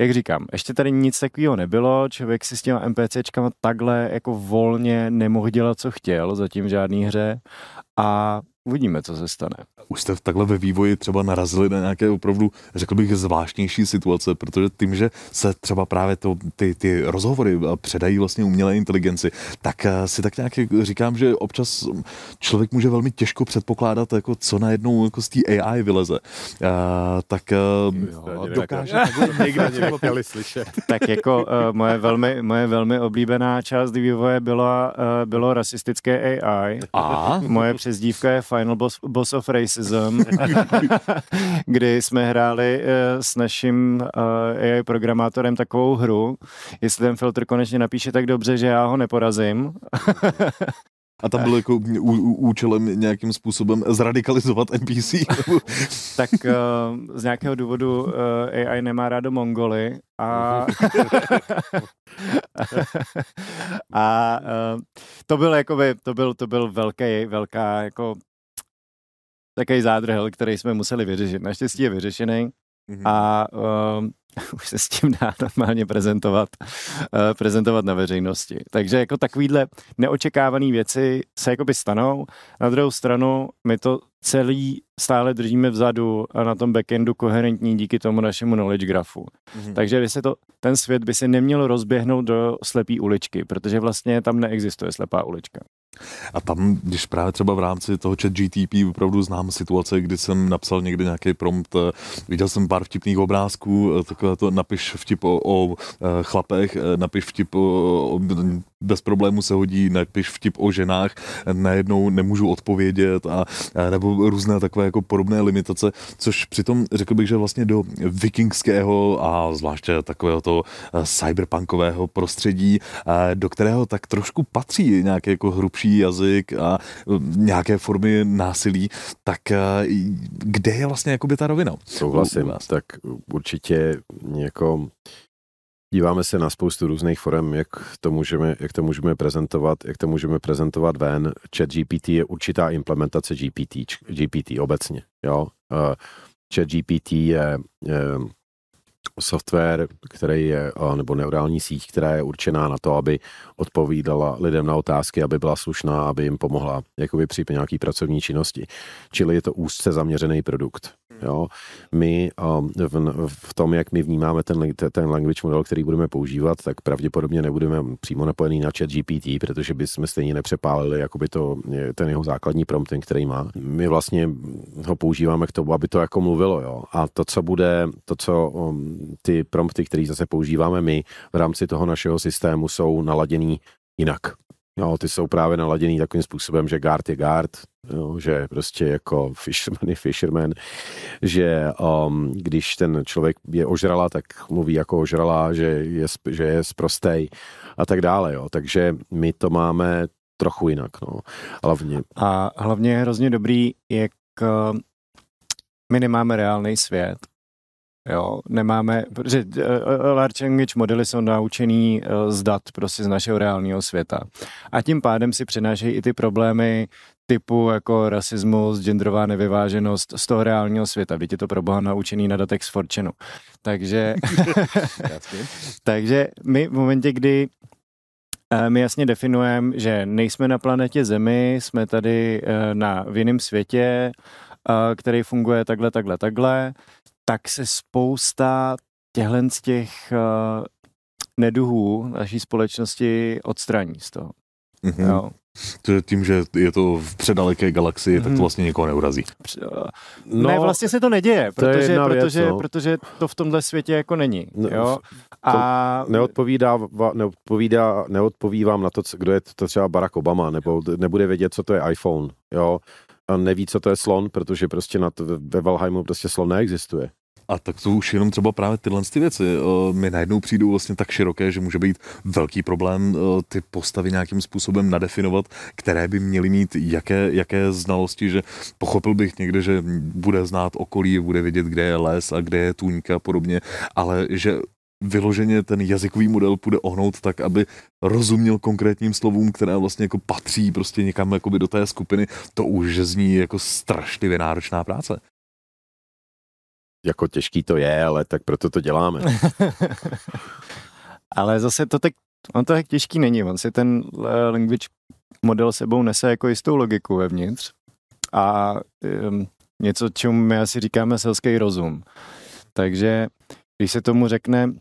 Speaker 4: jak říkám, ještě tady nic takového nebylo, člověk si s těma NPCčkama takhle jako volně nemohl dělat, co chtěl, zatím v žádné hře a uvidíme, co se stane.
Speaker 2: Už jste takhle ve vývoji třeba narazili na nějaké opravdu, řekl bych, zvláštnější situace, protože tím, že se třeba právě to, ty, ty rozhovory předají vlastně umělé inteligenci, tak eh, si tak nějak říkám, že občas člověk může velmi těžko předpokládat, jako co najednou jako z té AI vyleze. A, eh, tak eh, jo, dokáže takhle
Speaker 4: slyšet. Tak jako uh, moje, velmi, moje velmi oblíbená část vývoje byla, uh, bylo rasistické AI. A? Moje přezdívka je Final Boss, Boss of Racism, kdy jsme hráli uh, s naším uh, AI programátorem takovou hru, jestli ten filtr konečně napíše tak dobře, že já ho neporazím.
Speaker 2: A tam bylo jako ú, účelem nějakým způsobem zradikalizovat NPC?
Speaker 4: tak uh, z nějakého důvodu uh, AI nemá rádo Mongoly a, a uh, to byl jakoby, to byl, to byl velký, velká jako takový zádrhel, který jsme museli vyřešit. Naštěstí je vyřešený mm-hmm. a uh, už se s tím dá normálně prezentovat, uh, prezentovat na veřejnosti. Takže jako takovýhle neočekávané věci se jakoby stanou. Na druhou stranu my to celý stále držíme vzadu a na tom backendu koherentní díky tomu našemu knowledge grafu. Mm-hmm. Takže by se to, ten svět by se neměl rozběhnout do slepé uličky, protože vlastně tam neexistuje slepá ulička.
Speaker 2: A tam, když právě třeba v rámci toho chat GTP opravdu znám situace, kdy jsem napsal někdy nějaký prompt, eh, viděl jsem pár vtipných obrázků, eh, takové to napiš vtip o, o eh, chlapech, napiš vtip o, o bez problému se hodí, napiš vtip o ženách, najednou nemůžu odpovědět a, a nebo různé takové jako podobné limitace, což přitom řekl bych, že vlastně do vikingského a zvláště takového toho cyberpunkového prostředí, do kterého tak trošku patří nějaký jako hrubší jazyk a nějaké formy násilí, tak kde je vlastně jakoby ta rovina?
Speaker 3: Souhlasím, tak určitě jako díváme se na spoustu různých forem, jak to můžeme, jak to můžeme prezentovat, jak to můžeme prezentovat ven. Chat GPT je určitá implementace GPT, GPT obecně. Jo? Uh, Chat GPT je, je software, který je, nebo neurální síť, která je určená na to, aby odpovídala lidem na otázky, aby byla slušná, aby jim pomohla jakoby při nějaký pracovní činnosti. Čili je to úzce zaměřený produkt. Jo. My v, v tom, jak my vnímáme ten, ten language model, který budeme používat, tak pravděpodobně nebudeme přímo napojený na chat GPT, protože bychom stejně nepřepálili jakoby to, ten jeho základní prompt, ten, který má. My vlastně ho používáme k tomu, aby to jako mluvilo. Jo. A to, co bude, to, co um, ty prompty, které zase používáme my v rámci toho našeho systému, jsou naladěný jinak. No, ty jsou právě naladěný takovým způsobem, že guard je guard, jo, že prostě jako fisherman je fisherman, že um, když ten člověk je ožrala, tak mluví jako ožrala, že je, že je sprostej a tak dále. Jo. Takže my to máme trochu jinak. No. Hlavně.
Speaker 4: A hlavně je hrozně dobrý, jak uh, my nemáme reálný svět, Jo, nemáme, protože uh, large language modely jsou naučený uh, z dat prostě z našeho reálného světa. A tím pádem si přinášejí i ty problémy typu jako rasismus, genderová nevyváženost z toho reálního světa. Je to pro boha naučený na datech z Fortune. Takže, takže my v momentě, kdy my jasně definujeme, že nejsme na planetě Zemi, jsme tady na, v jiném světě, který funguje takhle, takhle, takhle, tak se spousta těchhle z těch uh, neduhů naší společnosti odstraní z toho.
Speaker 2: Mm-hmm. Jo. Tím, že je to v předaleké galaxii, tak to mhm. vlastně někoho neurazí.
Speaker 4: No, ne, vlastně se to neděje, protože, to protože, věc, no. protože to v tomhle světě jako není. No, jo?
Speaker 3: A... Neodpovídá, neodpovídá, neodpoví vám na to, kdo je to třeba Barack Obama, nebo nebude vědět, co to je iPhone. Jo? A neví, co to je slon, protože prostě na ve Valheimu prostě slon neexistuje.
Speaker 2: A tak to už jenom třeba právě tyhle ty věci eh, mi najednou přijdou vlastně tak široké, že může být velký problém eh, ty postavy nějakým způsobem nadefinovat, které by měly mít jaké, jaké znalosti, že pochopil bych někde, že bude znát okolí, bude vědět, kde je les a kde je tůňka a podobně, ale že vyloženě ten jazykový model půjde ohnout tak, aby rozuměl konkrétním slovům, které vlastně jako patří prostě někam jakoby do té skupiny, to už zní jako strašlivě náročná práce
Speaker 3: jako těžký to je, ale tak proto to děláme.
Speaker 4: ale zase to tak, on to tak těžký není, on si ten eh, language model sebou nese jako jistou logiku vevnitř a um, něco, čemu my asi říkáme selský rozum. Takže když se tomu řekne,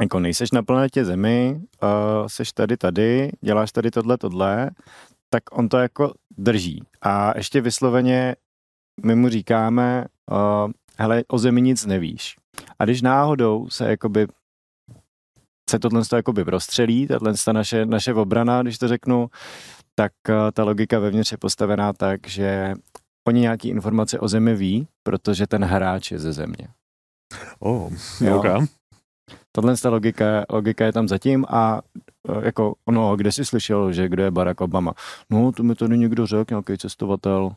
Speaker 4: jako nejseš na planetě Zemi, uh, seš tady tady, děláš tady tohle, tohle, tak on to jako drží. A ještě vysloveně my mu říkáme, uh, hele, o zemi nic nevíš. A když náhodou se jakoby se tohle jakoby prostřelí, tahle naše, naše obrana, když to řeknu, tak uh, ta logika vevnitř je postavená tak, že oni nějaký informace o zemi ví, protože ten hráč je ze země.
Speaker 2: Oh, jo. okay.
Speaker 4: Tohle ta logika, logika je tam zatím a uh, jako, no, kde jsi slyšel, že kdo je Barack Obama? No, to mi tady někdo řekl, nějaký cestovatel,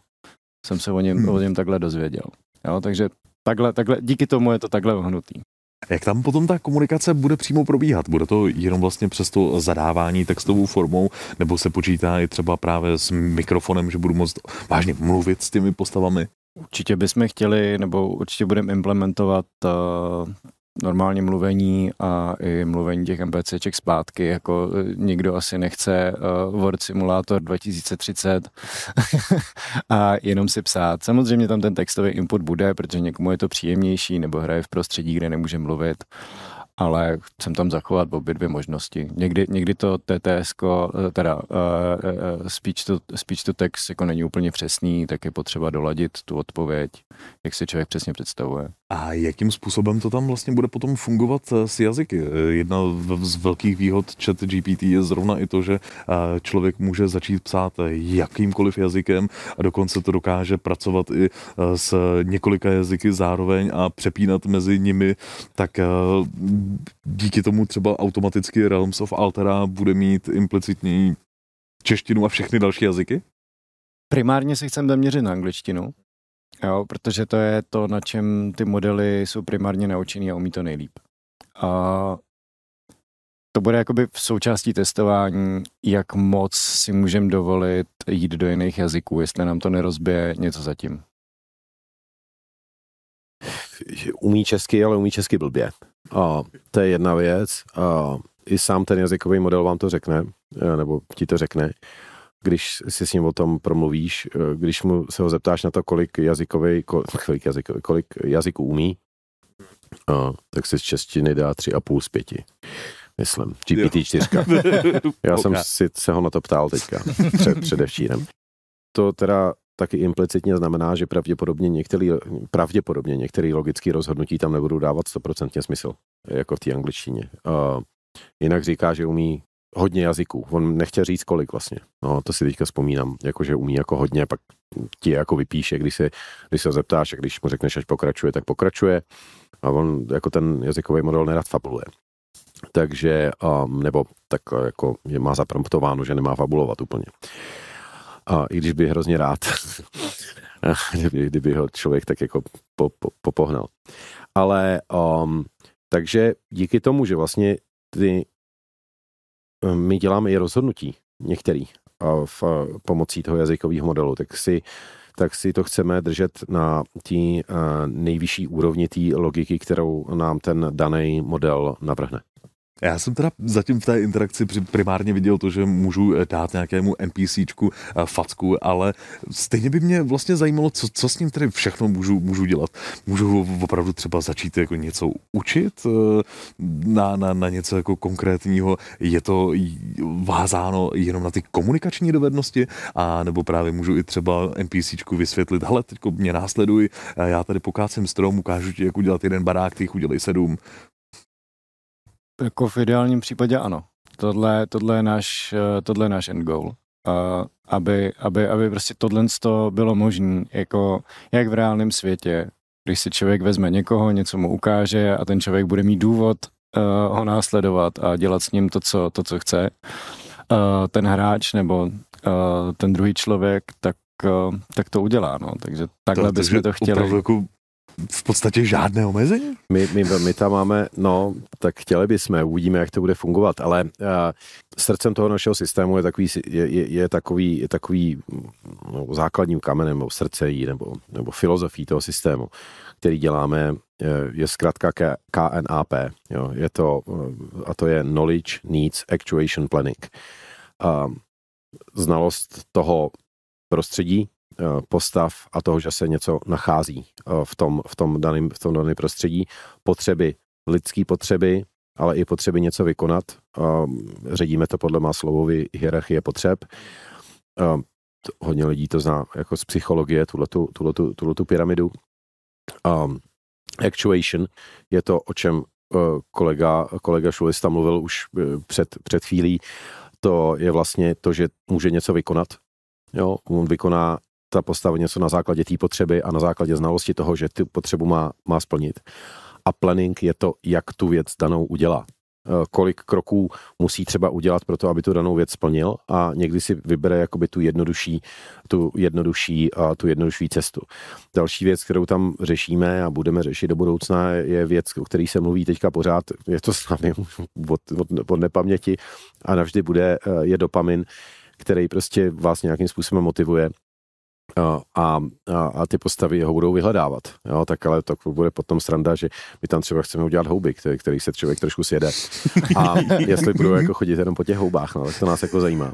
Speaker 4: jsem se o něm, hmm. o něm takhle dozvěděl. Jo, takže takhle, takhle, díky tomu je to takhle ohnutý.
Speaker 2: Jak tam potom ta komunikace bude přímo probíhat? Bude to jenom vlastně přes to zadávání textovou formou, nebo se počítá i třeba právě s mikrofonem, že budu moct vážně mluvit s těmi postavami?
Speaker 4: Určitě bychom chtěli, nebo určitě budeme implementovat uh, normální mluvení a i mluvení těch NPCček zpátky, jako e, nikdo asi nechce uh, Word Simulator 2030 a jenom si psát. Samozřejmě tam ten textový input bude, protože někomu je to příjemnější nebo hraje v prostředí, kde nemůže mluvit ale chcem tam zachovat obě dvě možnosti. Někdy, někdy to TTS, eh, teda uh, speech, to, speech to text jako není úplně přesný, tak je potřeba doladit tu odpověď, jak si člověk přesně představuje.
Speaker 2: A jakým způsobem to tam vlastně bude potom fungovat s jazyky? Jedna z velkých výhod chat GPT je zrovna i to, že člověk může začít psát jakýmkoliv jazykem a dokonce to dokáže pracovat i s několika jazyky zároveň a přepínat mezi nimi, tak díky tomu třeba automaticky Realms of Altera bude mít implicitní češtinu a všechny další jazyky?
Speaker 4: Primárně se chcem zaměřit na angličtinu, jo, protože to je to, na čem ty modely jsou primárně naučený a umí to nejlíp. A to bude jakoby v součástí testování, jak moc si můžeme dovolit jít do jiných jazyků, jestli nám to nerozbije něco zatím.
Speaker 3: Umí česky, ale umí česky blbě. A to je jedna věc. A I sám ten jazykový model vám to řekne, e, nebo ti to řekne, když si s ním o tom promluvíš, e, když mu se ho zeptáš na to, kolik jazykový, kolik, jazykový, kolik jazyků umí, a, tak si z češtiny dá tři a půl z pěti. Myslím, GPT-4. Já jsem si se ho na to ptal teďka, před, předevčírem. To teda taky implicitně znamená, že pravděpodobně některý, pravděpodobně některé logické rozhodnutí tam nebudou dávat stoprocentně smysl, jako v té angličtině. Uh, jinak říká, že umí hodně jazyků. On nechtěl říct kolik vlastně. No, to si teďka vzpomínám, jako že umí jako hodně, pak ti jako vypíše, když se, když se zeptáš a když mu řekneš, až pokračuje, tak pokračuje. A on jako ten jazykový model nerad fabuluje. Takže, um, nebo tak jako je má zapromptováno, že nemá fabulovat úplně. A i když by hrozně rád, kdyby, kdyby ho člověk tak jako po, po, popohnal. Ale um, takže díky tomu, že vlastně ty, my děláme i rozhodnutí některý uh, v, uh, pomocí toho jazykového modelu, tak si tak si to chceme držet na té uh, nejvyšší úrovni té logiky, kterou nám ten daný model navrhne.
Speaker 2: Já jsem teda zatím v té interakci primárně viděl to, že můžu eh, dát nějakému NPCčku eh, facku, ale stejně by mě vlastně zajímalo, co, co s ním tedy všechno můžu, můžu dělat. Můžu opravdu třeba začít jako něco učit eh, na, na, na něco jako konkrétního. Je to vázáno jenom na ty komunikační dovednosti, a nebo právě můžu i třeba NPCčku vysvětlit, hele, teď mě následuj, já tady pokácím strom, ukážu ti, jak udělat jeden barák, ty udělej sedm.
Speaker 4: Jako v ideálním případě ano. Tohle, tohle, je, náš, eh, tohle je náš end goal. Uh, aby, aby, aby prostě tohle bylo možné, jako jak v reálném světě, když si člověk vezme někoho, něco mu ukáže a ten člověk bude mít důvod uh, ho následovat a dělat s ním to, co, to, co chce, uh, ten hráč nebo uh, ten druhý člověk, tak, uh, tak to udělá. No. Takže takhle to, bychom to chtěli. Jako
Speaker 2: v podstatě žádné omezení?
Speaker 3: My, my, my tam máme, no, tak chtěli bychom, uvidíme, jak to bude fungovat, ale uh, srdcem toho našeho systému je takový, je, je, je takový, je takový no, základním kamenem, nebo srdce nebo, nebo filozofií toho systému, který děláme, je zkrátka KNAP. Jo. Je to, a to je Knowledge Needs Actuation Planning. Uh, znalost toho prostředí, Eh, postav a toho, že se něco nachází eh, v tom, v tom daném v tom daném prostředí, potřeby, lidské potřeby, ale i potřeby něco vykonat. Eh, ředíme to podle Maslowovy hierarchie potřeb. Hodně lidí to zná jako z psychologie, tuhletu, tuhletu pyramidu. Actuation je to, o čem kolega, kolega Šulista mluvil už před, před chvílí. To je vlastně to, že může něco vykonat. Jo, on vykoná ta postava něco na základě té potřeby a na základě znalosti toho, že tu potřebu má, má splnit. A planning je to, jak tu věc danou udělá. E, kolik kroků musí třeba udělat pro to, aby tu danou věc splnil a někdy si vybere jakoby tu jednodušší, tu jednodušší, a tu jednodušší cestu. Další věc, kterou tam řešíme a budeme řešit do budoucna, je věc, o který se mluví teďka pořád, je to s námi od, od, od nepaměti a navždy bude, e, je dopamin, který prostě vás nějakým způsobem motivuje a, a, a ty postavy ho budou vyhledávat. Jo, tak ale to bude potom sranda, že my tam třeba chceme udělat houby, který, který se člověk trošku sjede. A jestli budou jako chodit jenom po těch houbách, no, tak to nás jako zajímá.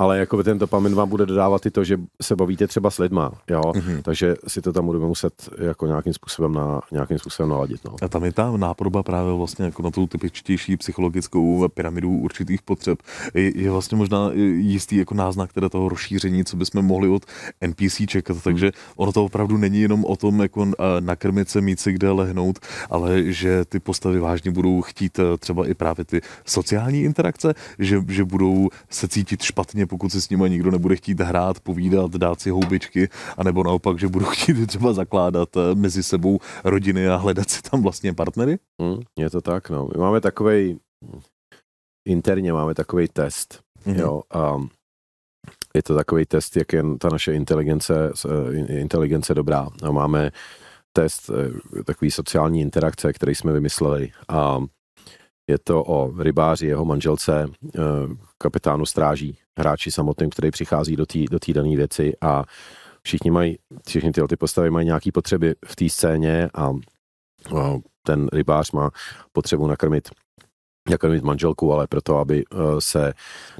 Speaker 3: Ale jako ten dopamin vám bude dodávat i to, že se bavíte třeba s lidma, jo, mm-hmm. takže si to tam budeme muset jako nějakým způsobem, na, nějakým způsobem naladit. No.
Speaker 2: A tam je ta náproba právě vlastně jako na tu typičtější psychologickou pyramidu určitých potřeb. Je, je vlastně možná jistý jako náznak teda toho rozšíření, co bychom mohli od NPC čekat, takže ono to opravdu není jenom o tom, jako nakrmit se, mít si kde lehnout, ale že ty postavy vážně budou chtít e, třeba i právě ty sociální interakce, že, že budou se cítit špatně, pokud si s nimi nikdo nebude chtít hrát, povídat, dát si houbičky, anebo naopak, že budou chtít třeba zakládat e, mezi sebou rodiny a hledat si tam vlastně partnery?
Speaker 3: Hmm, je to tak, no. My máme takovej, interně máme takový test, mm-hmm. jo, um, je to takový test, jak je ta naše inteligence, eh, inteligence dobrá. A máme test eh, takový sociální interakce, který jsme vymysleli a je to o rybáři, jeho manželce, eh, kapitánu stráží, hráči samotným, který přichází do té do dané věci a všichni mají, všichni tyhle ty postavy mají nějaké potřeby v té scéně a ten rybář má potřebu nakrmit mít manželku, ale proto, aby eh, se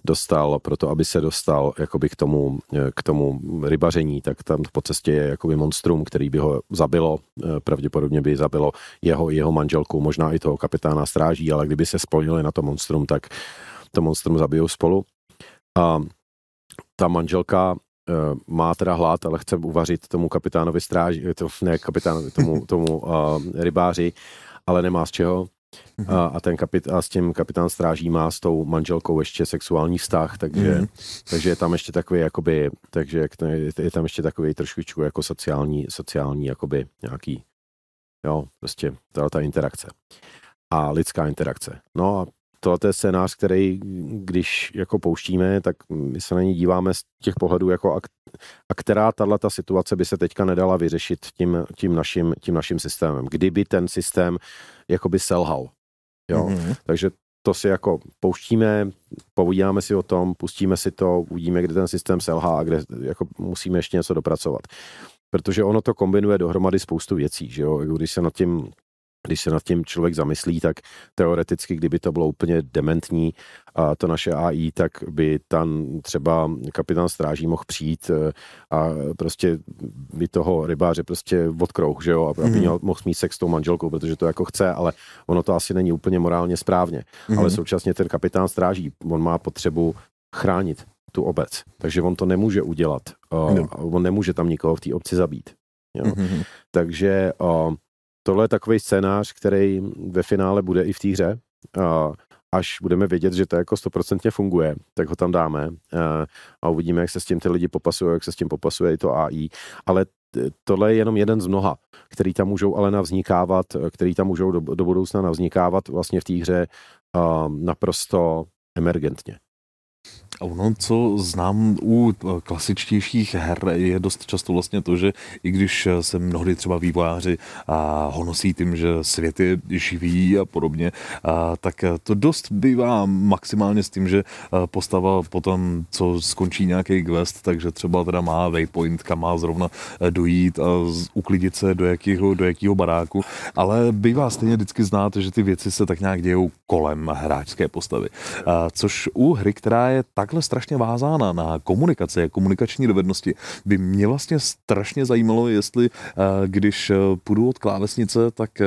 Speaker 3: dostal, proto, aby se dostal jakoby k tomu, eh, k tomu rybaření, tak tam po cestě je jakoby monstrum, který by ho zabilo, eh, pravděpodobně by zabilo jeho, jeho manželku, možná i toho kapitána stráží, ale kdyby se spojili na to monstrum, tak to monstrum zabijou spolu. A ta manželka má teda hlad, ale chce uvařit tomu kapitánovi stráži, to, ne kapitánovi, tomu, tomu uh, rybáři, ale nemá z čeho Mm-hmm. A, a, ten kapit, a s tím kapitán stráží má s tou manželkou ještě sexuální vztah, takže, mm-hmm. takže je tam ještě takový, jakoby, takže je tam ještě takový trošku jako sociální, sociální, jakoby nějaký, jo, prostě ta interakce. A lidská interakce. No a tohle je scénář, který, když jako pouštíme, tak my se na ní díváme z těch pohledů, jako a, a která tato situace by se teďka nedala vyřešit tím, tím, naším, tím naším systémem. Kdyby ten systém jakoby selhal. Jo? Mm-hmm. Takže to si jako pouštíme, povídáme si o tom, pustíme si to, uvidíme, kde ten systém selhá a kde jako musíme ještě něco dopracovat. Protože ono to kombinuje dohromady spoustu věcí, že jo? Když se nad tím když se nad tím člověk zamyslí, tak teoreticky, kdyby to bylo úplně dementní, a to naše AI, tak by tam třeba kapitán stráží mohl přijít eh, a prostě by toho rybáře prostě odkrouh, že jo, aby mm. měl, mohl mít sex s tou manželkou, protože to jako chce, ale ono to asi není úplně morálně správně. Mm. Ale současně ten kapitán stráží, on má potřebu chránit tu obec, takže on to nemůže udělat. No. On nemůže tam nikoho v té obci zabít. Jo? Mm-hmm. Takže uh, tohle je takový scénář, který ve finále bude i v té hře. Uh, až budeme vědět, že to jako stoprocentně funguje, tak ho tam dáme uh, a uvidíme, jak se s tím ty lidi popasují, jak se s tím popasuje i to AI. Ale tohle je jenom jeden z mnoha, který tam můžou ale navznikávat, který tam můžou do, do budoucna navznikávat vlastně v té hře uh, naprosto emergentně.
Speaker 2: A ono, co znám u eh, klasičtějších her, je dost často vlastně to, že i když se mnohdy třeba vývojáři a honosí tím, že svět je živý a podobně, a, tak to dost bývá maximálně s tím, že eh, postava potom, co skončí nějaký quest, takže třeba teda má waypoint, kam má zrovna eh, dojít a uklidit se do jakého, do jakého baráku, ale bývá stejně vždycky znát, že ty věci se tak nějak dějou kolem hráčské postavy. A, což u hry, která je tak takhle strašně vázána na komunikaci komunikační dovednosti, by mě vlastně strašně zajímalo, jestli eh, když eh, půjdu od klávesnice, tak eh,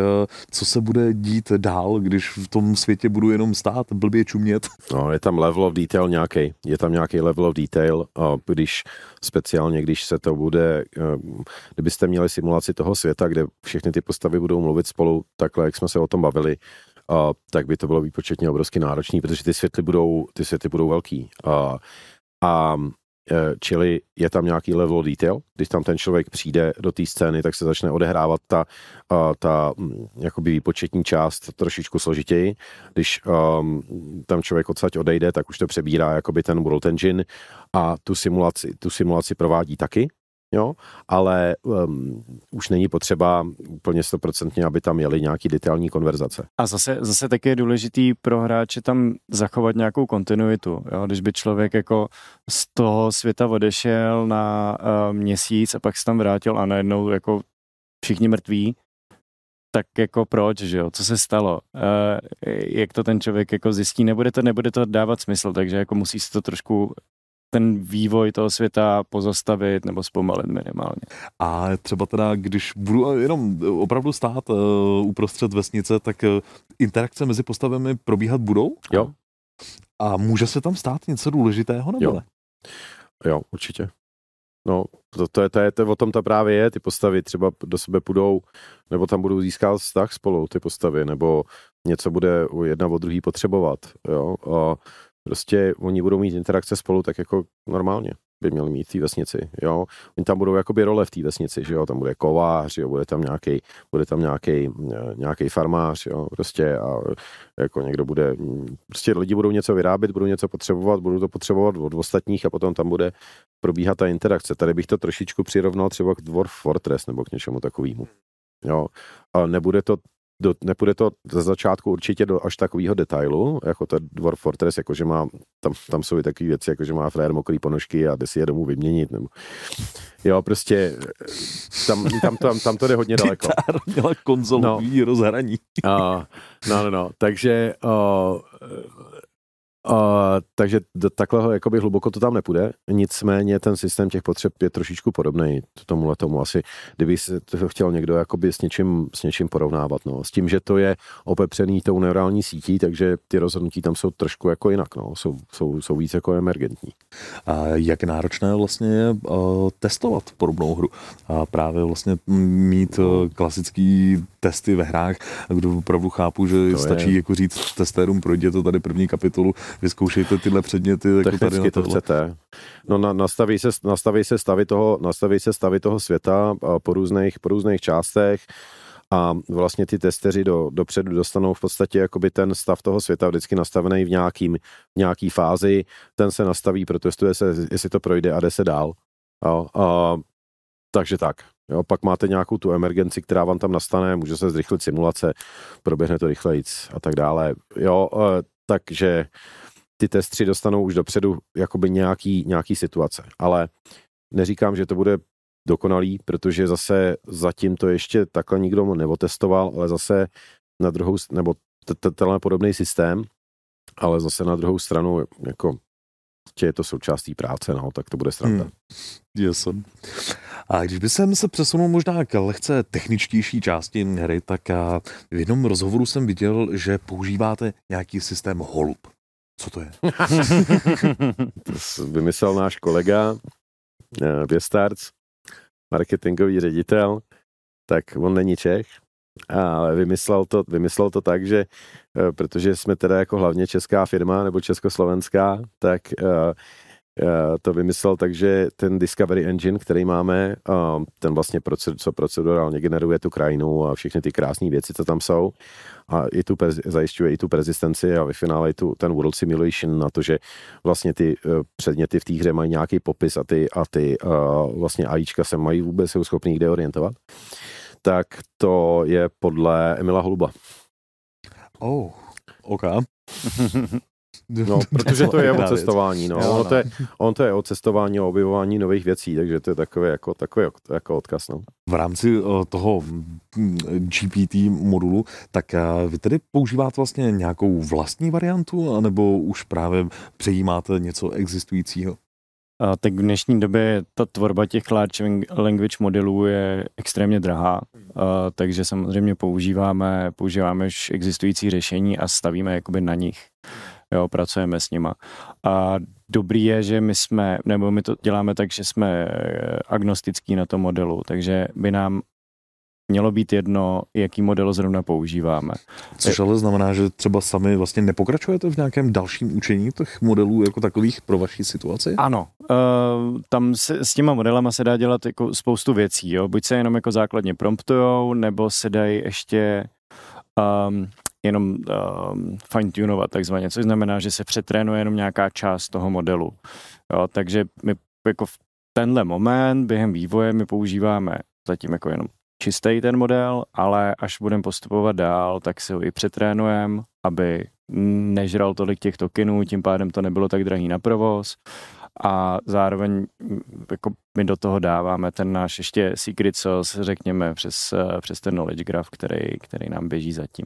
Speaker 2: co se bude dít dál, když v tom světě budu jenom stát, blbě čumět.
Speaker 3: No, je tam level of detail nějaký, je tam nějaký level of detail, když speciálně, když se to bude, kdybyste měli simulaci toho světa, kde všechny ty postavy budou mluvit spolu, takhle, jak jsme se o tom bavili, a, tak by to bylo výpočetně obrovsky náročné, protože ty světly budou, ty světy budou velký. A, a e, čili je tam nějaký level detail, když tam ten člověk přijde do té scény, tak se začne odehrávat ta, ta jakoby výpočetní část trošičku složitěji. Když um, tam člověk odsaď odejde, tak už to přebírá jakoby ten World Engine a tu simulaci, tu simulaci provádí taky, jo, ale um, už není potřeba úplně stoprocentně, aby tam jeli nějaký detailní konverzace.
Speaker 4: A zase, zase taky je důležitý pro hráče tam zachovat nějakou kontinuitu, jo? když by člověk jako z toho světa odešel na uh, měsíc a pak se tam vrátil a najednou jako všichni mrtví, tak jako proč, že jo, co se stalo, uh, jak to ten člověk jako zjistí, nebude to, nebude to dávat smysl, takže jako musí se to trošku ten vývoj toho světa pozastavit nebo zpomalit minimálně.
Speaker 2: A třeba teda, když budu jenom opravdu stát uh, uprostřed vesnice, tak uh, interakce mezi postavami probíhat budou?
Speaker 3: Jo.
Speaker 2: A může se tam stát něco důležitého nebo
Speaker 3: jo. ne? Jo, určitě. No, to, to, je, to, je, to o tom to právě je, ty postavy třeba do sebe půjdou, nebo tam budou získat vztah spolu, ty postavy, nebo něco bude jedna od druhý potřebovat, jo. A prostě oni budou mít interakce spolu tak jako normálně by měli mít v té vesnici, jo. Oni tam budou jakoby role v té vesnici, že jo, tam bude kovář, jo, bude tam nějaký, bude tam nějaký, nějaký farmář, jo, prostě a jako někdo bude, prostě lidi budou něco vyrábět, budou něco potřebovat, budou to potřebovat od ostatních a potom tam bude probíhat ta interakce. Tady bych to trošičku přirovnal třeba k Dwarf Fortress nebo k něčemu takovému. Jo, a nebude to do, nepůjde to ze začátku určitě do až takového detailu, jako to Dwarf Fortress, jakože má, tam, tam jsou i takové věci, jako že má frér mokrý ponožky a jde si je domů vyměnit, nebo jo, prostě tam, tam, tam, tam to jde hodně daleko.
Speaker 2: Gitar měla konzolový no. rozhraní.
Speaker 3: Uh, no, no, no, takže uh, Uh, takže takhle jakoby hluboko to tam nepůjde, nicméně ten systém těch potřeb je trošičku podobný tomuhle tomu asi, kdyby se to chtěl někdo jakoby s něčím, s něčím porovnávat, no. S tím, že to je opepřený tou neurální sítí, takže ty rozhodnutí tam jsou trošku jako jinak, no. Jsou, jsou, jsou víc jako emergentní.
Speaker 2: A jak náročné vlastně je uh, testovat podobnou hru? A právě vlastně mít uh, klasický testy ve hrách, kdo opravdu chápu, že to stačí je. jako říct testérům, projděte tady první kapitolu, vyzkoušejte tyhle předměty.
Speaker 3: Jako tady na to chcete. No na, nastaví, se, nastaví se stavy toho, nastaví se stavy toho světa po různých, po různých částech a vlastně ty testeři do, dopředu dostanou v podstatě jakoby ten stav toho světa vždycky nastavený v nějakým, v nějaký fázi, ten se nastaví, protestuje se, jestli to projde a jde se dál. Jo, a, takže tak. Jo, pak máte nějakou tu emergenci, která vám tam nastane, může se zrychlit simulace, proběhne to rychleji a tak dále. Jo, takže ty testři dostanou už dopředu jakoby nějaký, nějaký situace, ale neříkám, že to bude dokonalý, protože zase zatím to ještě takhle nikdo neotestoval, ale zase na druhou, nebo tenhle podobný systém, ale zase na druhou stranu, jako je to součástí práce, no, tak to bude sranda. Hmm.
Speaker 2: Yes. A když by jsem se přesunul možná k lehce techničtější části hry, tak v jednom rozhovoru jsem viděl, že používáte nějaký systém holub. Co to je?
Speaker 3: to vymyslel náš kolega Věstarc, marketingový ředitel, tak on není Čech, ale vymyslel to, vymyslel to tak, že eh, protože jsme teda jako hlavně česká firma nebo československá, tak uh, to vymyslel tak, že ten Discovery Engine, který máme, ten vlastně co procedurálně generuje tu krajinu a všechny ty krásné věci, co tam jsou, a i tu zajišťuje i tu prezistenci a ve finále i tu, ten World Simulation na to, že vlastně ty e, předměty v té hře mají nějaký popis a ty, a ty vlastně AIčka se mají vůbec jsou schopný kde orientovat, tak to je podle Emila Holuba.
Speaker 2: Oh, OK.
Speaker 3: No, protože to je o cestování, no. ono, to je, on to je o cestování, o objevování nových věcí, takže to je takový jako, takový jako odkaz, no.
Speaker 2: V rámci uh, toho hm, GPT modulu, tak uh, vy tedy používáte vlastně nějakou vlastní variantu, anebo už právě přejímáte něco existujícího?
Speaker 4: A tak v dnešní době ta tvorba těch large language modelů je extrémně drahá, a, takže samozřejmě používáme, používáme už existující řešení a stavíme jakoby na nich jo, pracujeme s nima. A dobrý je, že my jsme, nebo my to děláme tak, že jsme eh, agnostický na tom modelu, takže by nám mělo být jedno, jaký model zrovna používáme.
Speaker 2: Což ale znamená, že třeba sami vlastně nepokračujete v nějakém dalším učení těch modelů jako takových pro vaší situaci?
Speaker 4: Ano, uh, tam se, s těma modelama se dá dělat jako spoustu věcí, jo? buď se jenom jako základně promptujou, nebo se dají ještě um, jenom um, fine-tunovat takzvaně, což znamená, že se přetrénuje jenom nějaká část toho modelu. Jo, takže my jako v tenhle moment během vývoje my používáme zatím jako jenom čistý ten model, ale až budeme postupovat dál, tak si ho i přetrénujeme, aby nežral tolik těch tokenů, tím pádem to nebylo tak drahý na provoz a zároveň jako my do toho dáváme ten náš ještě secret sauce, řekněme, přes, přes ten knowledge graph, který, který nám běží zatím.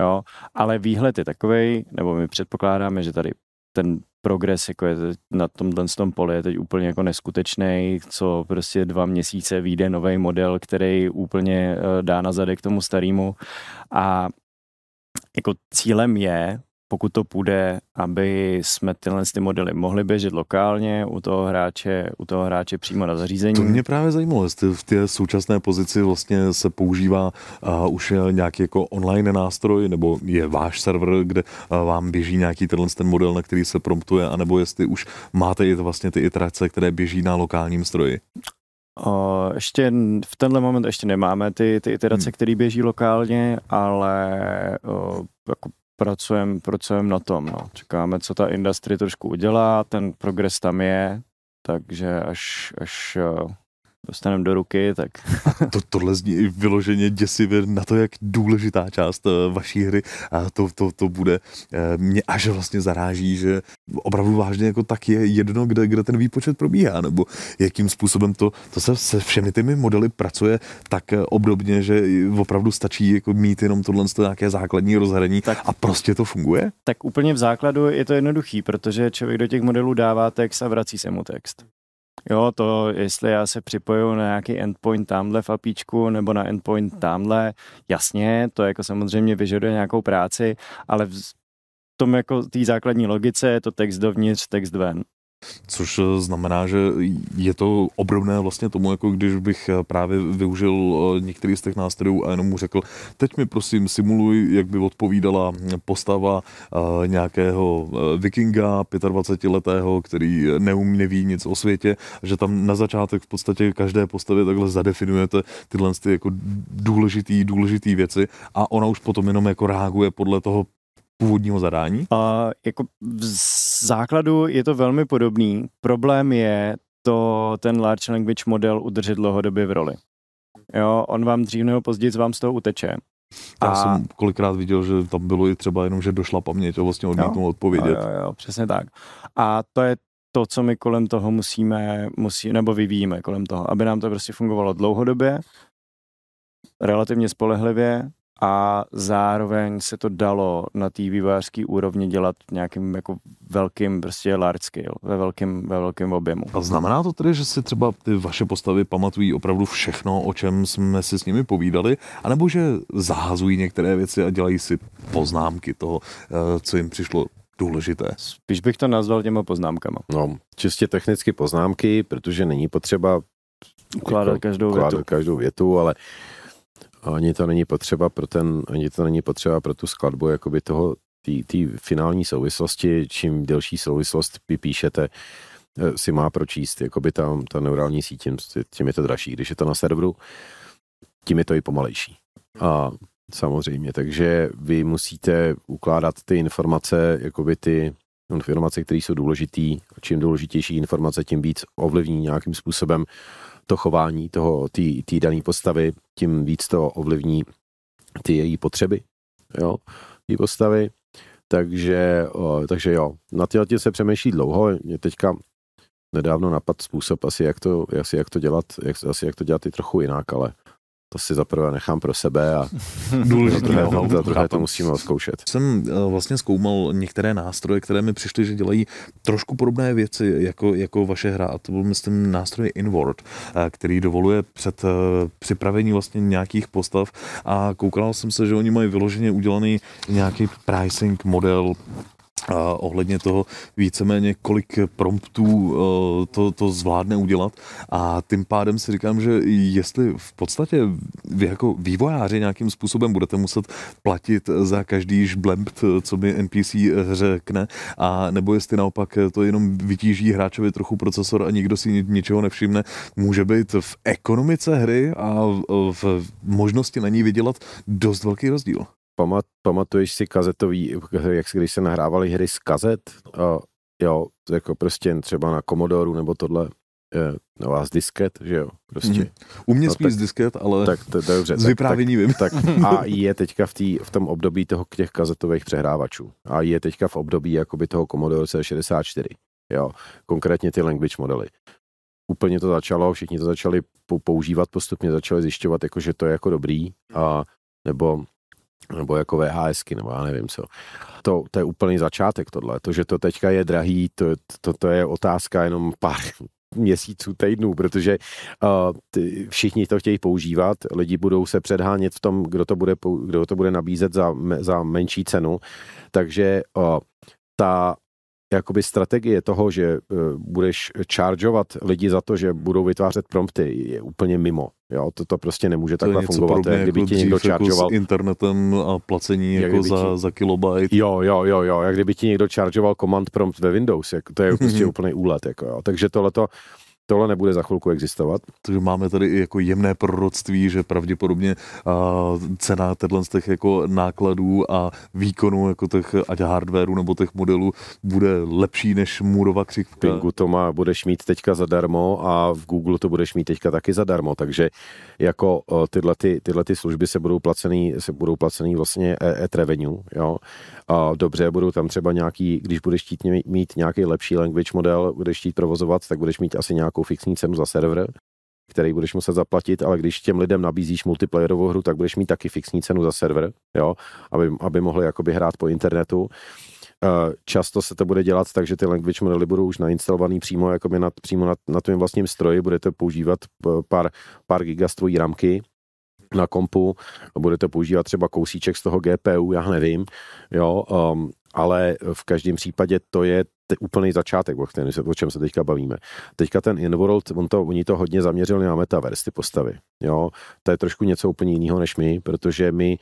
Speaker 4: Jo, ale výhled je takový, nebo my předpokládáme, že tady ten progres jako je na tomhle tom poli je teď úplně jako neskutečný, co prostě dva měsíce vyjde nový model, který úplně eh, dá na zadek tomu starému. A jako cílem je pokud to půjde, aby jsme tyhle ty modely mohli běžet lokálně u toho hráče, u toho hráče přímo na zařízení.
Speaker 2: To mě právě zajímalo, jestli v té současné pozici vlastně se používá uh, už nějaký jako online nástroj, nebo je váš server, kde uh, vám běží nějaký tenhle ten model, na který se promptuje, anebo jestli už máte i vlastně ty iterace, které běží na lokálním stroji.
Speaker 4: Uh, ještě v tenhle moment ještě nemáme ty, ty iterace, hmm. které běží lokálně, ale uh, jako pracujeme pracujem na tom. No. Čekáme, co ta industrie trošku udělá, ten progres tam je, takže až, až eh, dostaneme do ruky, tak...
Speaker 2: to, tohle zní vyloženě děsivě na to, jak důležitá část eh, vaší hry a to, to, to bude. Eh, mě až vlastně zaráží, že opravdu vážně jako tak je jedno, kde, kde ten výpočet probíhá, nebo jakým způsobem to, to se se všemi těmi modely pracuje tak eh, obdobně, že opravdu stačí jako mít jenom tohle nějaké základní rozhraní tak, a prostě to funguje?
Speaker 4: Tak úplně v základu je to jednoduchý, protože člověk do těch modelů dává text a vrací se mu text. Jo, to, jestli já se připoju na nějaký endpoint tamhle v APIčku nebo na endpoint tamhle, jasně, to jako samozřejmě vyžaduje nějakou práci, ale v tom jako té základní logice je to text dovnitř, text ven.
Speaker 2: Což eh, znamená, že je to obrovné vlastně tomu, jako když bych eh, právě využil eh, některý z těch nástrojů a jenom mu řekl, teď mi prosím simuluj, jak by odpovídala postava nějakého vikinga 25-letého, který neumí, neví nic o světě, že tam na začátek v podstatě každé postavě takhle zadefinujete tyhle ty jako důležitý, důležitý věci a ona už potom jenom jako reaguje podle toho původního zadání?
Speaker 4: A jako v základu je to velmi podobný. Problém je to ten large language model udržet dlouhodobě v roli. Jo, on vám dřív nebo později vám z toho uteče.
Speaker 2: Já a... jsem kolikrát viděl, že tam bylo i třeba jenom, že došla paměť a vlastně odmítnul odpovědět.
Speaker 4: Jo, jo, jo, přesně tak. A to je to, co my kolem toho musíme, musí, nebo vyvíjíme kolem toho, aby nám to prostě fungovalo dlouhodobě, relativně spolehlivě a zároveň se to dalo na té vývojářské úrovni dělat nějakým jako velkým prostě large scale, ve velkým, ve velkým objemu.
Speaker 2: A znamená to tedy, že si třeba ty vaše postavy pamatují opravdu všechno, o čem jsme si s nimi povídali, anebo že zahazují některé věci a dělají si poznámky toho, eh, co jim přišlo důležité.
Speaker 4: Spíš bych to nazval těma poznámkama.
Speaker 3: No, čistě technicky poznámky, protože není potřeba
Speaker 4: ukládat jako, každou
Speaker 3: ukládat
Speaker 4: větu.
Speaker 3: každou větu, ale ani to není potřeba pro ten, ani to není potřeba pro tu skladbu jakoby toho, té finální souvislosti, čím delší souvislost vypíšete, eh, si má pročíst, jakoby tam ta neurální síť, tím, tím je to dražší. Když je to na serveru, tím je to i pomalejší. A samozřejmě, takže vy musíte ukládat ty informace, jakoby ty informace, které jsou důležité. Čím důležitější informace, tím víc ovlivní nějakým způsobem to chování toho, té dané postavy, tím víc to ovlivní ty její potřeby, jo, té postavy. Takže, o, takže jo, na těle se přemýšlí dlouho. Mě teďka nedávno napad způsob asi jak to, asi jak to dělat, jak, asi jak to dělat i trochu jinak, ale to si zaprvé nechám pro sebe a za druhé, za druhé to musíme zkoušet.
Speaker 2: Jsem eh, vlastně zkoumal některé nástroje, které mi přišly, že dělají trošku podobné věci jako, jako vaše hra. A to byl, myslím, nástroj Inward, eh, který dovoluje před eh, připravení vlastně nějakých postav a koukal jsem se, že oni mají vyloženě udělaný nějaký pricing model a ohledně toho víceméně kolik promptů eh, to, to zvládne udělat. A tím pádem si říkám, že jestli v podstatě vy jako vývojáři nějakým způsobem budete muset platit za každý žblempt, co by NPC řekne a nebo jestli naopak to jenom vytíží hráčovi trochu procesor a nikdo si ničeho nevšimne, může být v ekonomice hry a v možnosti na ní vydělat dost velký rozdíl
Speaker 3: pamat, pamatuješ si kazetový, jak si když se nahrávaly hry z kazet, a jo, jako prostě třeba na Commodore nebo tohle, je, no a z disket, že jo, prostě. Mm.
Speaker 2: U mě no, spíš tak, z disket, ale tak, to, to dobře, z vyprávění vím.
Speaker 3: Tak, a je teďka v, tý, v tom období toho těch kazetových přehrávačů. A je teďka v období jakoby toho Commodore C64. Jo, konkrétně ty language modely. Úplně to začalo, všichni to začali používat postupně, začali zjišťovat, jako, že to je jako dobrý, a, nebo nebo jako VHSky, nebo já nevím co. To, to je úplný začátek tohle. To, že to teďka je drahý, to, to, to je otázka jenom pár měsíců, týdnů, protože uh, ty, všichni to chtějí používat, lidi budou se předhánět v tom, kdo to bude, kdo to bude nabízet za, za menší cenu, takže uh, ta jakoby strategie toho, že uh, budeš chargeovat lidi za to, že budou vytvářet prompty, je úplně mimo. Jo, to, to prostě nemůže to takhle fungovat, jak kdyby
Speaker 2: jako
Speaker 3: ti někdo chargeoval...
Speaker 2: Jako s internetem a placení jak jako za, ti... za kilobyte.
Speaker 3: Jo, jo, jo, jo, jak kdyby ti někdo chargeoval command prompt ve Windows, jak, to je prostě úplný úlet, jako jo. Takže tohleto, tohle nebude za chvilku existovat.
Speaker 2: Takže máme tady i jako jemné proroctví, že pravděpodobně uh, cena těchto z těch jako nákladů a výkonu jako těch ať hardwareu nebo těch modelů bude lepší než Murova křivka.
Speaker 3: V Pingu to má, budeš mít teďka zadarmo a v Google to budeš mít teďka taky zadarmo, takže jako tyhle, ty, tyhle ty služby se budou placený, se budou placený vlastně e revenue, jo. A dobře, budou tam třeba nějaký, když budeš chtít mít nějaký lepší language model, budeš chtít provozovat, tak budeš mít asi nějakou fixní cenu za server, který budeš muset zaplatit, ale když těm lidem nabízíš multiplayerovou hru, tak budeš mít taky fixní cenu za server, jo, aby, aby mohli jakoby hrát po internetu. Eh, často se to bude dělat tak, že ty language modely budou už nainstalovaný přímo, jakoby nad, přímo na, na tvém vlastním stroji, budete používat pár, pár giga z tvojí ramky, na kompu, budete používat třeba kousíček z toho GPU, já nevím, jo, um, ale v každém případě to je te, úplný začátek, o, kterém se, o čem se teďka bavíme. Teďka ten InWorld, on to, oni to hodně zaměřili na metaverse, ty postavy. Jo? To je trošku něco úplně jiného než my, protože my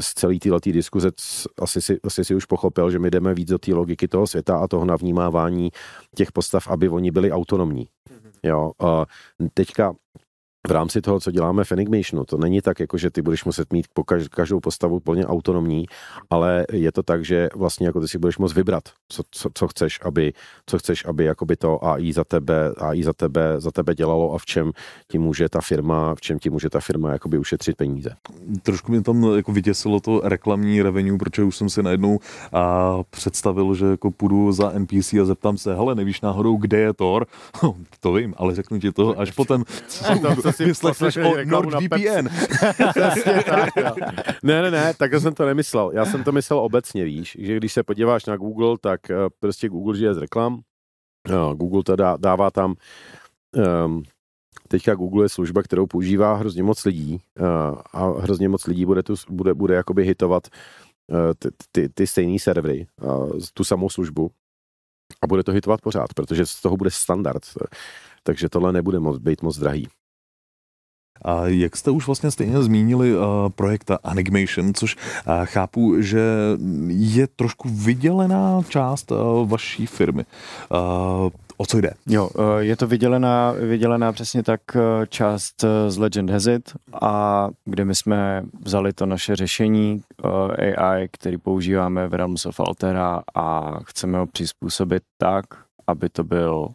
Speaker 3: z celé této diskuze asi si, asi si už pochopil, že my jdeme víc do té logiky toho světa a toho navnímávání těch postav, aby oni byli autonomní. Mhm. Jo? A teďka v rámci toho, co děláme v Enigmationu. To není tak, jako že ty budeš muset mít po každou postavu plně autonomní, ale je to tak, že vlastně jako ty si budeš moct vybrat, co, co, co chceš, aby, co chceš, aby jakoby to AI za tebe, AI za tebe, za tebe dělalo a v čem ti může ta firma, v čem ti může ta firma jakoby ušetřit peníze.
Speaker 2: Trošku mě tam jako vyděsilo to reklamní revenue, protože už jsem si najednou a představil, že jako půjdu za NPC a zeptám se, hele, nevíš náhodou, kde je Thor? to vím, ale řeknu ti to až potom. si vyslechneš o NordVPN.
Speaker 3: ne, ne, ne, tak jsem to nemyslel. Já jsem to myslel obecně, víš, že když se podíváš na Google, tak eh, prostě Google žije z reklam. Google teda dává tam um, teďka Google je služba, kterou používá hrozně moc lidí uh, a hrozně moc lidí bude, tu, bude, bude jakoby hitovat uh, ty, ty, ty stejné servery, uh, tu samou službu a bude to hitovat pořád, protože z toho bude standard. Takže tohle nebude moc být moc drahý.
Speaker 2: A jak jste už vlastně stejně zmínili uh, projekt Animation, což uh, chápu, že je trošku vydělená část uh, vaší firmy. Uh, o co jde?
Speaker 4: Jo, je to vydělená, vydělená přesně tak část z Legend Has It, a kde my jsme vzali to naše řešení AI, který používáme v Realms of Altera a chceme ho přizpůsobit tak, aby to byl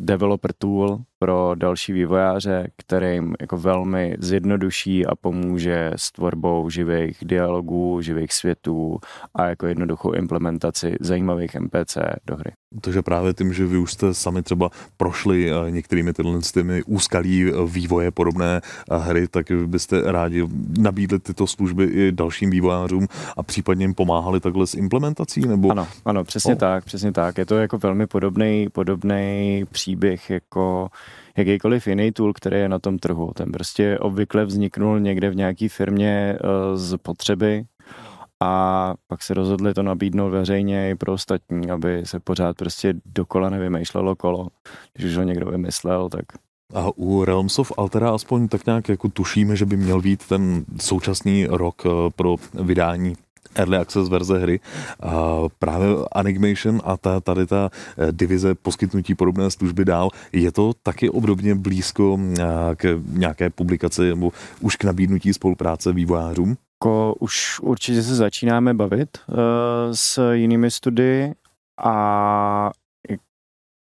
Speaker 4: developer tool pro další vývojáře, kterým jako velmi zjednoduší a pomůže s tvorbou živých dialogů, živých světů a jako jednoduchou implementaci zajímavých NPC do hry.
Speaker 2: Takže právě tím, že vy už jste sami třeba prošli eh, některými tyhle těmi úskalí eh, vývoje podobné eh, hry, tak byste rádi nabídli tyto služby i dalším vývojářům a případně jim pomáhali takhle s implementací? Nebo...
Speaker 4: Ano, ano, přesně oh. tak, přesně tak. Je to jako velmi podobný, podobný příběh jako jakýkoliv jiný tool, který je na tom trhu. Ten prostě obvykle vzniknul někde v nějaké firmě z potřeby, a pak se rozhodli to nabídnout veřejně i pro ostatní, aby se pořád prostě dokola nevymýšlelo kolo. Když už ho někdo vymyslel, tak
Speaker 2: a u Realms of Altera aspoň tak nějak jako tušíme, že by měl být ten současný rok eh, pro vydání Early Access verze hry. A právě Animation a ta, tady ta eh, divize poskytnutí podobné služby dál, je to taky obdobně blízko eh, k nějaké publikaci nebo už k nabídnutí spolupráce vývojářům?
Speaker 4: Jako už určitě se začínáme bavit uh, s jinými studii a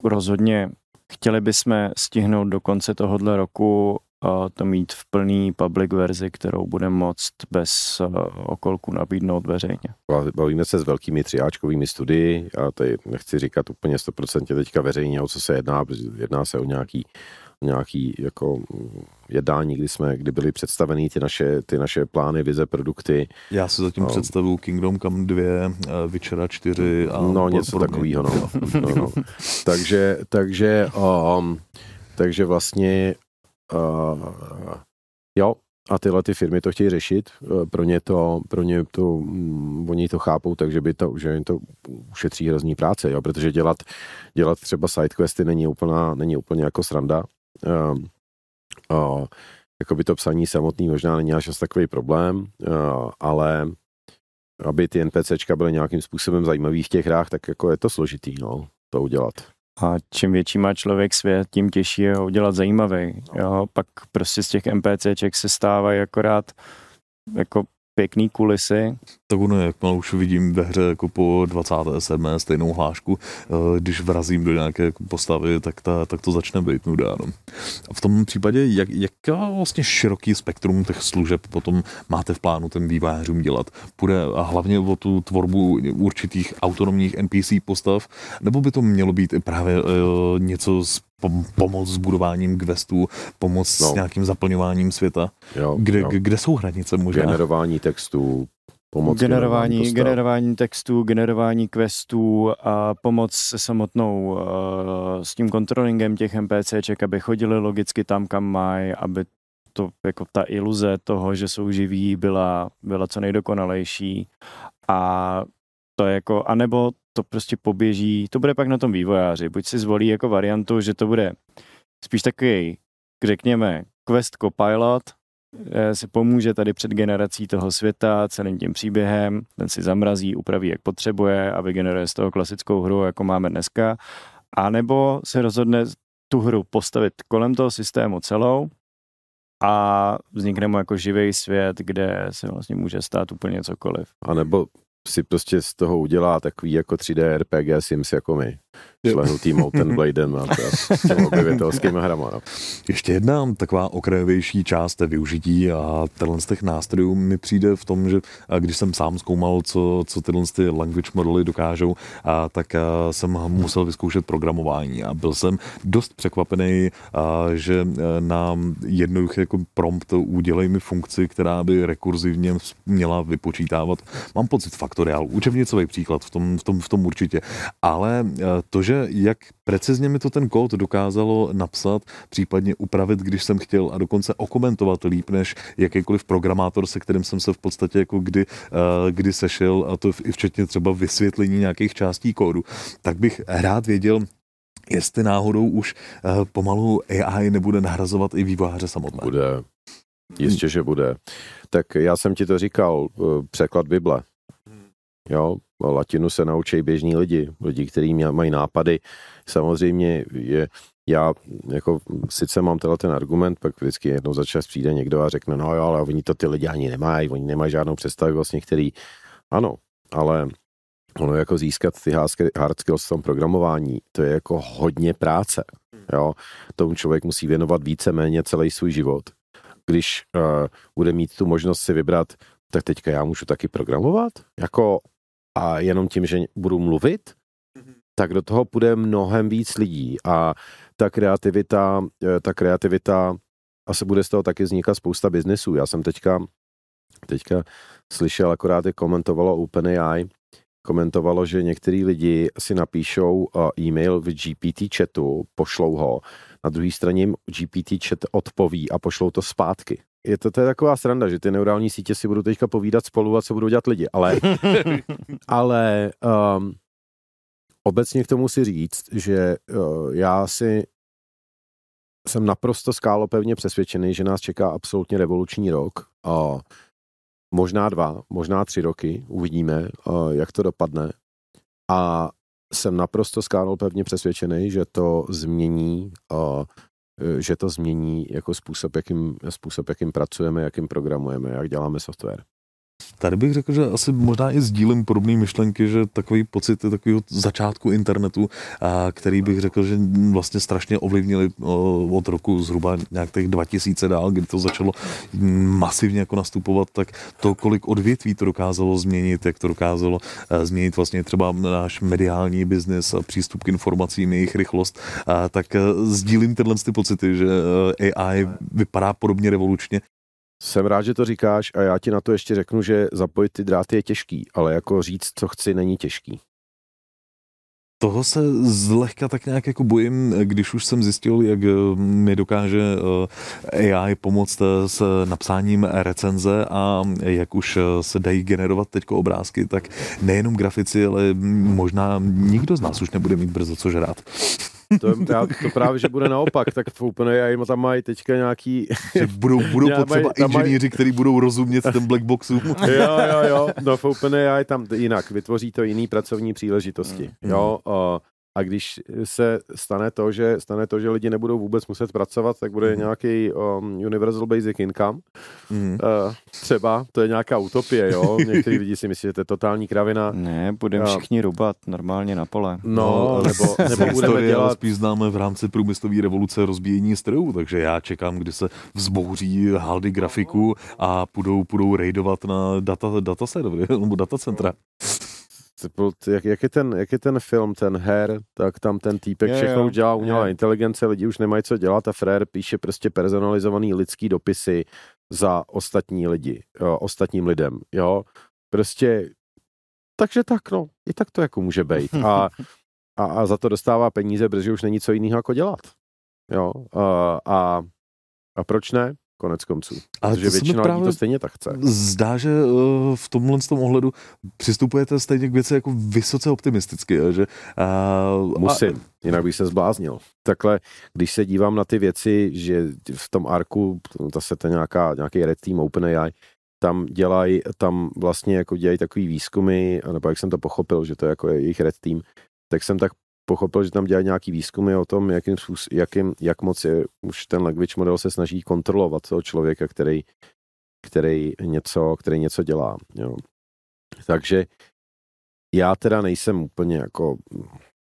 Speaker 4: rozhodně chtěli bychom stihnout do konce tohohle roku to mít v plný public verzi, kterou budeme moct bez uh, okolku nabídnout veřejně.
Speaker 3: Bavíme se s velkými třiáčkovými studii a tady nechci říkat úplně 100% teďka veřejně, o co se jedná, protože jedná se o nějaký nějaký jako jednání, kdy jsme, kdy byly představeny ty naše, ty naše plány, vize, produkty.
Speaker 2: Já si zatím no. představu Kingdom Come 2, eh, Witchera 4 a
Speaker 3: No něco takového, no. no, no. takže, takže, um, takže vlastně jo, a tyhle ty firmy to chtějí řešit, eh, pro ně to, pro ně to, um, oni to chápou, takže by to, že to ušetří hrozný práce, jo, protože dělat, dělat třeba sidequesty není, úplná, není úplně jako sranda, uh, uh, jako by to psaní samotný možná není až takový problém, uh, ale aby ty NPCčka byly nějakým způsobem zajímavý v těch hrách, tak jako je to složitý, no, to udělat.
Speaker 4: A čím větší má člověk svět, tím těžší je ho udělat zajímavý. Jo? Pak prostě z těch NPCček se stávají akorát jako pěkný kulisy.
Speaker 2: Tak ono, jakmile už vidím ve hře jako po 27. stejnou hlášku, eh, když vrazím do nějaké postavy, tak, ta, tak to začne být nuda. No. A v tom případě, jak, jaká vlastně široký spektrum těch služeb potom máte v plánu ten vývářům dělat? Půjde hlavně o tu tvorbu určitých autonomních NPC postav, nebo by to mělo být právě uh, něco pomoc s budováním questů, pomoc no. s nějakým zaplňováním světa. Jo, kde, jo. kde jsou hranice možná?
Speaker 3: Generování textů, pomoc
Speaker 4: generování, generování textů, generování questů a pomoc se samotnou uh, s tím kontrolingem těch NPCček, aby chodili logicky tam, kam mají, aby to jako ta iluze toho, že jsou živí, byla, byla co nejdokonalejší a to jako, anebo to prostě poběží, to bude pak na tom vývojáři, buď si zvolí jako variantu, že to bude spíš takový, řekněme, quest copilot, eh, si pomůže tady před generací toho světa, celým tím příběhem, ten si zamrazí, upraví, jak potřebuje a vygeneruje z toho klasickou hru, jako máme dneska, a nebo se rozhodne tu hru postavit kolem toho systému celou a vznikne mu jako živý svět, kde se vlastně může stát úplně cokoliv.
Speaker 3: A nebo si prostě z toho udělá takový jako 3D RPG Sims jako my. Šlehnutý Mountain Bladem a s těmi objevitelskými hrama. No.
Speaker 2: Ještě jedna taková okrajovější část využití a tenhle z těch nástrojů mi přijde v tom, že když jsem sám zkoumal, co, co tyhle ty language modely dokážou, a, tak a, jsem musel vyzkoušet programování a byl jsem dost překvapený, a, že na jednoduché jako prompt udělej mi funkci, která by rekurzivně měla vypočítávat. Mám pocit faktoriál, učebnicový příklad v tom, v tom, v tom určitě, ale to, že jak precizně mi to ten kód dokázalo napsat, případně upravit, když jsem chtěl a dokonce okomentovat líp než jakýkoliv programátor, se kterým jsem se v podstatě jako kdy, uh, kdy sešel, a to i včetně třeba vysvětlení nějakých částí kódu, tak bych rád věděl, jestli náhodou už uh, pomalu AI nebude nahrazovat i vývojáře samotné.
Speaker 3: Bude. Jistě, že bude. Tak já jsem ti to říkal, eh, překlad Bible. Jo, latinu se naučí běžní lidi, lidi, kteří mají nápady. Samozřejmě je, já jako sice mám tenhle ten argument, pak vždycky jednou za čas přijde někdo a řekne, no jo, ale oni to ty lidi ani nemají, oni nemají žádnou představu vlastně, který, ano, ale ono jako získat ty hard skills v tom programování, to je jako hodně práce, jo, tomu člověk musí věnovat více méně celý svůj život. Když uh, bude mít tu možnost si vybrat, tak teďka já můžu taky programovat, jako a jenom tím, že budu mluvit, mm-hmm. tak do toho půjde mnohem víc lidí a ta kreativita, eh, ta kreativita asi bude z toho taky vznikat spousta biznesů. Já jsem teďka, teďka slyšel, akorát je komentovalo OpenAI, komentovalo, že některý lidi si napíšou eh, e-mail v GPT chatu, pošlou ho, na druhé straně jim GPT chat odpoví a pošlou to zpátky je to, to je taková sranda, že ty neurální sítě si budou teďka povídat spolu a co budou dělat lidi, ale, ale um, obecně k tomu si říct, že uh, já si jsem naprosto skálopevně přesvědčený, že nás čeká absolutně revoluční rok. Uh, možná dva, možná tři roky, uvidíme, uh, jak to dopadne. A jsem naprosto skálopevně přesvědčený, že to změní uh, že to změní jako způsob, jakým, způsob, jakým pracujeme, jakým programujeme, jak děláme software.
Speaker 2: Tady bych řekl, že asi možná i sdílím podobné myšlenky, že takový pocit takového začátku internetu, a který bych řekl, že vlastně strašně ovlivnili od roku zhruba nějak těch 2000 dál, kdy to začalo masivně jako nastupovat, tak to, kolik odvětví to dokázalo změnit, jak to dokázalo změnit vlastně třeba náš mediální biznis a přístup k informacím, jejich rychlost, tak sdílím tyhle ty pocity, že AI vypadá podobně revolučně
Speaker 3: jsem rád, že to říkáš a já ti na to ještě řeknu, že zapojit ty dráty je těžký, ale jako říct, co chci, není těžký.
Speaker 2: Toho se zlehka tak nějak jako bojím, když už jsem zjistil, jak eh, mi dokáže eh, AI pomoct eh, s napsáním recenze a jak už se dají generovat teď obrázky, tak nejenom grafici, ale možná nikdo z nás už nebude mít brzo co žrát.
Speaker 3: To, to, to právě, že bude naopak, tak v OpenAI tam mají teďka nějaký...
Speaker 2: Že budou, budou potřeba maj, inženýři, maj... kteří budou rozumět ten black boxu.
Speaker 3: jo, jo, jo. No v OpenAI tam jinak, vytvoří to jiný pracovní příležitosti. Mm. Jo, uh, a když se stane to, že stane to, že lidi nebudou vůbec muset pracovat, tak bude mm. nějaký um, universal basic income. Mm. Uh, třeba, to je nějaká utopie, jo. Někteří lidi si myslí, že to je totální kravina.
Speaker 4: Ne, budeme uh, všichni rubat normálně na pole.
Speaker 3: No, no nebo, nebo budeme dělat...
Speaker 2: spíš známe v rámci průmyslové revoluce rozbíjení strojů, takže já čekám, kdy se vzbouří haldy grafiku a půjdou, půjdou raidovat na data, data servery nebo datacentra
Speaker 3: jak, jak, je ten, jak je ten film, ten her, tak tam ten týpek je, všechno už dělá umělá je. inteligence, lidi už nemají co dělat a Frér píše prostě personalizovaný lidský dopisy za ostatní lidi, jo, ostatním lidem, jo. Prostě, takže tak, no, i tak to jako může být. A, a, a za to dostává peníze, protože už není co jiného jako dělat. Jo, a, a, a proč ne? Konec konců. Ale protože většina lidí to stejně tak chce.
Speaker 2: Zdá, že uh, v tomhle tom ohledu přistupujete stejně k věci jako vysoce optimisticky. Že,
Speaker 3: uh, Musím, a... jinak bych se zbláznil. Takhle, když se dívám na ty věci, že v tom arku, zase to nějaká, nějaký red team OpenAI, tam dělají, tam vlastně jako dělají takový výzkumy, nebo jak jsem to pochopil, že to je jako jejich red team, tak jsem tak pochopil, že tam dělají nějaký výzkumy o tom, jakým, jakým, jak moc je, už ten language model se snaží kontrolovat toho člověka, který, který, něco, který něco dělá. Jo. Takže já teda nejsem úplně jako,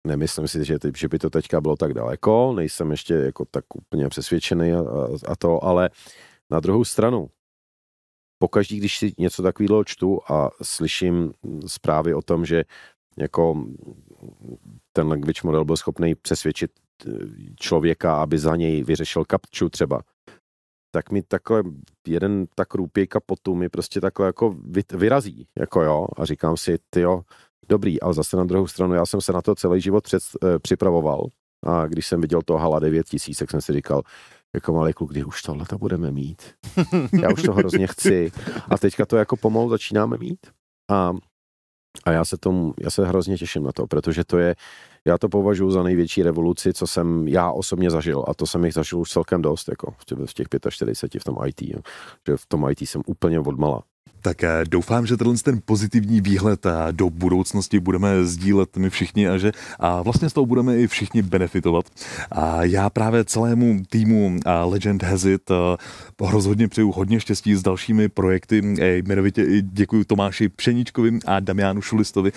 Speaker 3: nemyslím si, že, že by to teďka bylo tak daleko, nejsem ještě jako tak úplně přesvědčený a, a to, ale na druhou stranu, pokaždý, když si něco takového čtu a slyším zprávy o tom, že jako ten language model byl schopný přesvědčit eh, člověka, aby za něj vyřešil kapču třeba, tak mi takhle jeden tak růpějka potu mi prostě takhle jako vyrazí, jako jo, a říkám si, ty jo, dobrý, ale zase na druhou stranu, já jsem se na to celý život před, eh, připravoval a když jsem viděl to Hala 9000, tak jsem si říkal, jako malý kluk, kdy už tohle to budeme mít. Já už to hrozně chci. A teďka to jako pomalu začínáme mít. A, a já se tomu, já se hrozně těším na to, protože to je, já to považuji za největší revoluci, co jsem já osobně zažil. A to jsem jich zažil už celkem dost, jako v těch 45 v tom IT. Jo. Že v tom IT jsem úplně odmala.
Speaker 2: Tak doufám, že tenhle ten pozitivní výhled do budoucnosti budeme sdílet my všichni a že a vlastně z toho budeme i všichni benefitovat. A já právě celému týmu Legend Has It rozhodně přeju hodně štěstí s dalšími projekty. Jmenovitě děkuji Tomáši Pšeničkovi a Damianu Šulistovi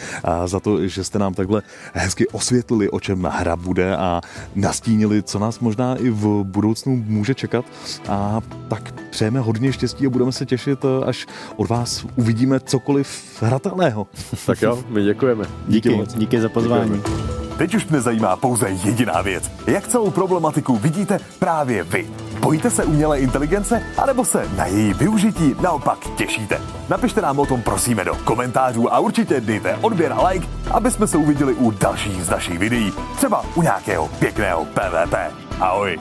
Speaker 2: za to, že jste nám takhle hezky osvětlili, o čem hra bude a nastínili, co nás možná i v budoucnu může čekat. A tak přejeme hodně štěstí a budeme se těšit, až od vás uvidíme cokoliv hratelného.
Speaker 3: Tak jo, my děkujeme.
Speaker 4: Díky, díky, díky za pozvání. Děkujeme.
Speaker 1: Teď už mě zajímá pouze jediná věc. Jak celou problematiku vidíte právě vy? Bojíte se umělé inteligence, anebo se na její využití naopak těšíte? Napište nám o tom prosíme do komentářů a určitě dejte odběr a like, aby jsme se uviděli u dalších z našich videí. Třeba u nějakého pěkného PvP. Ahoj!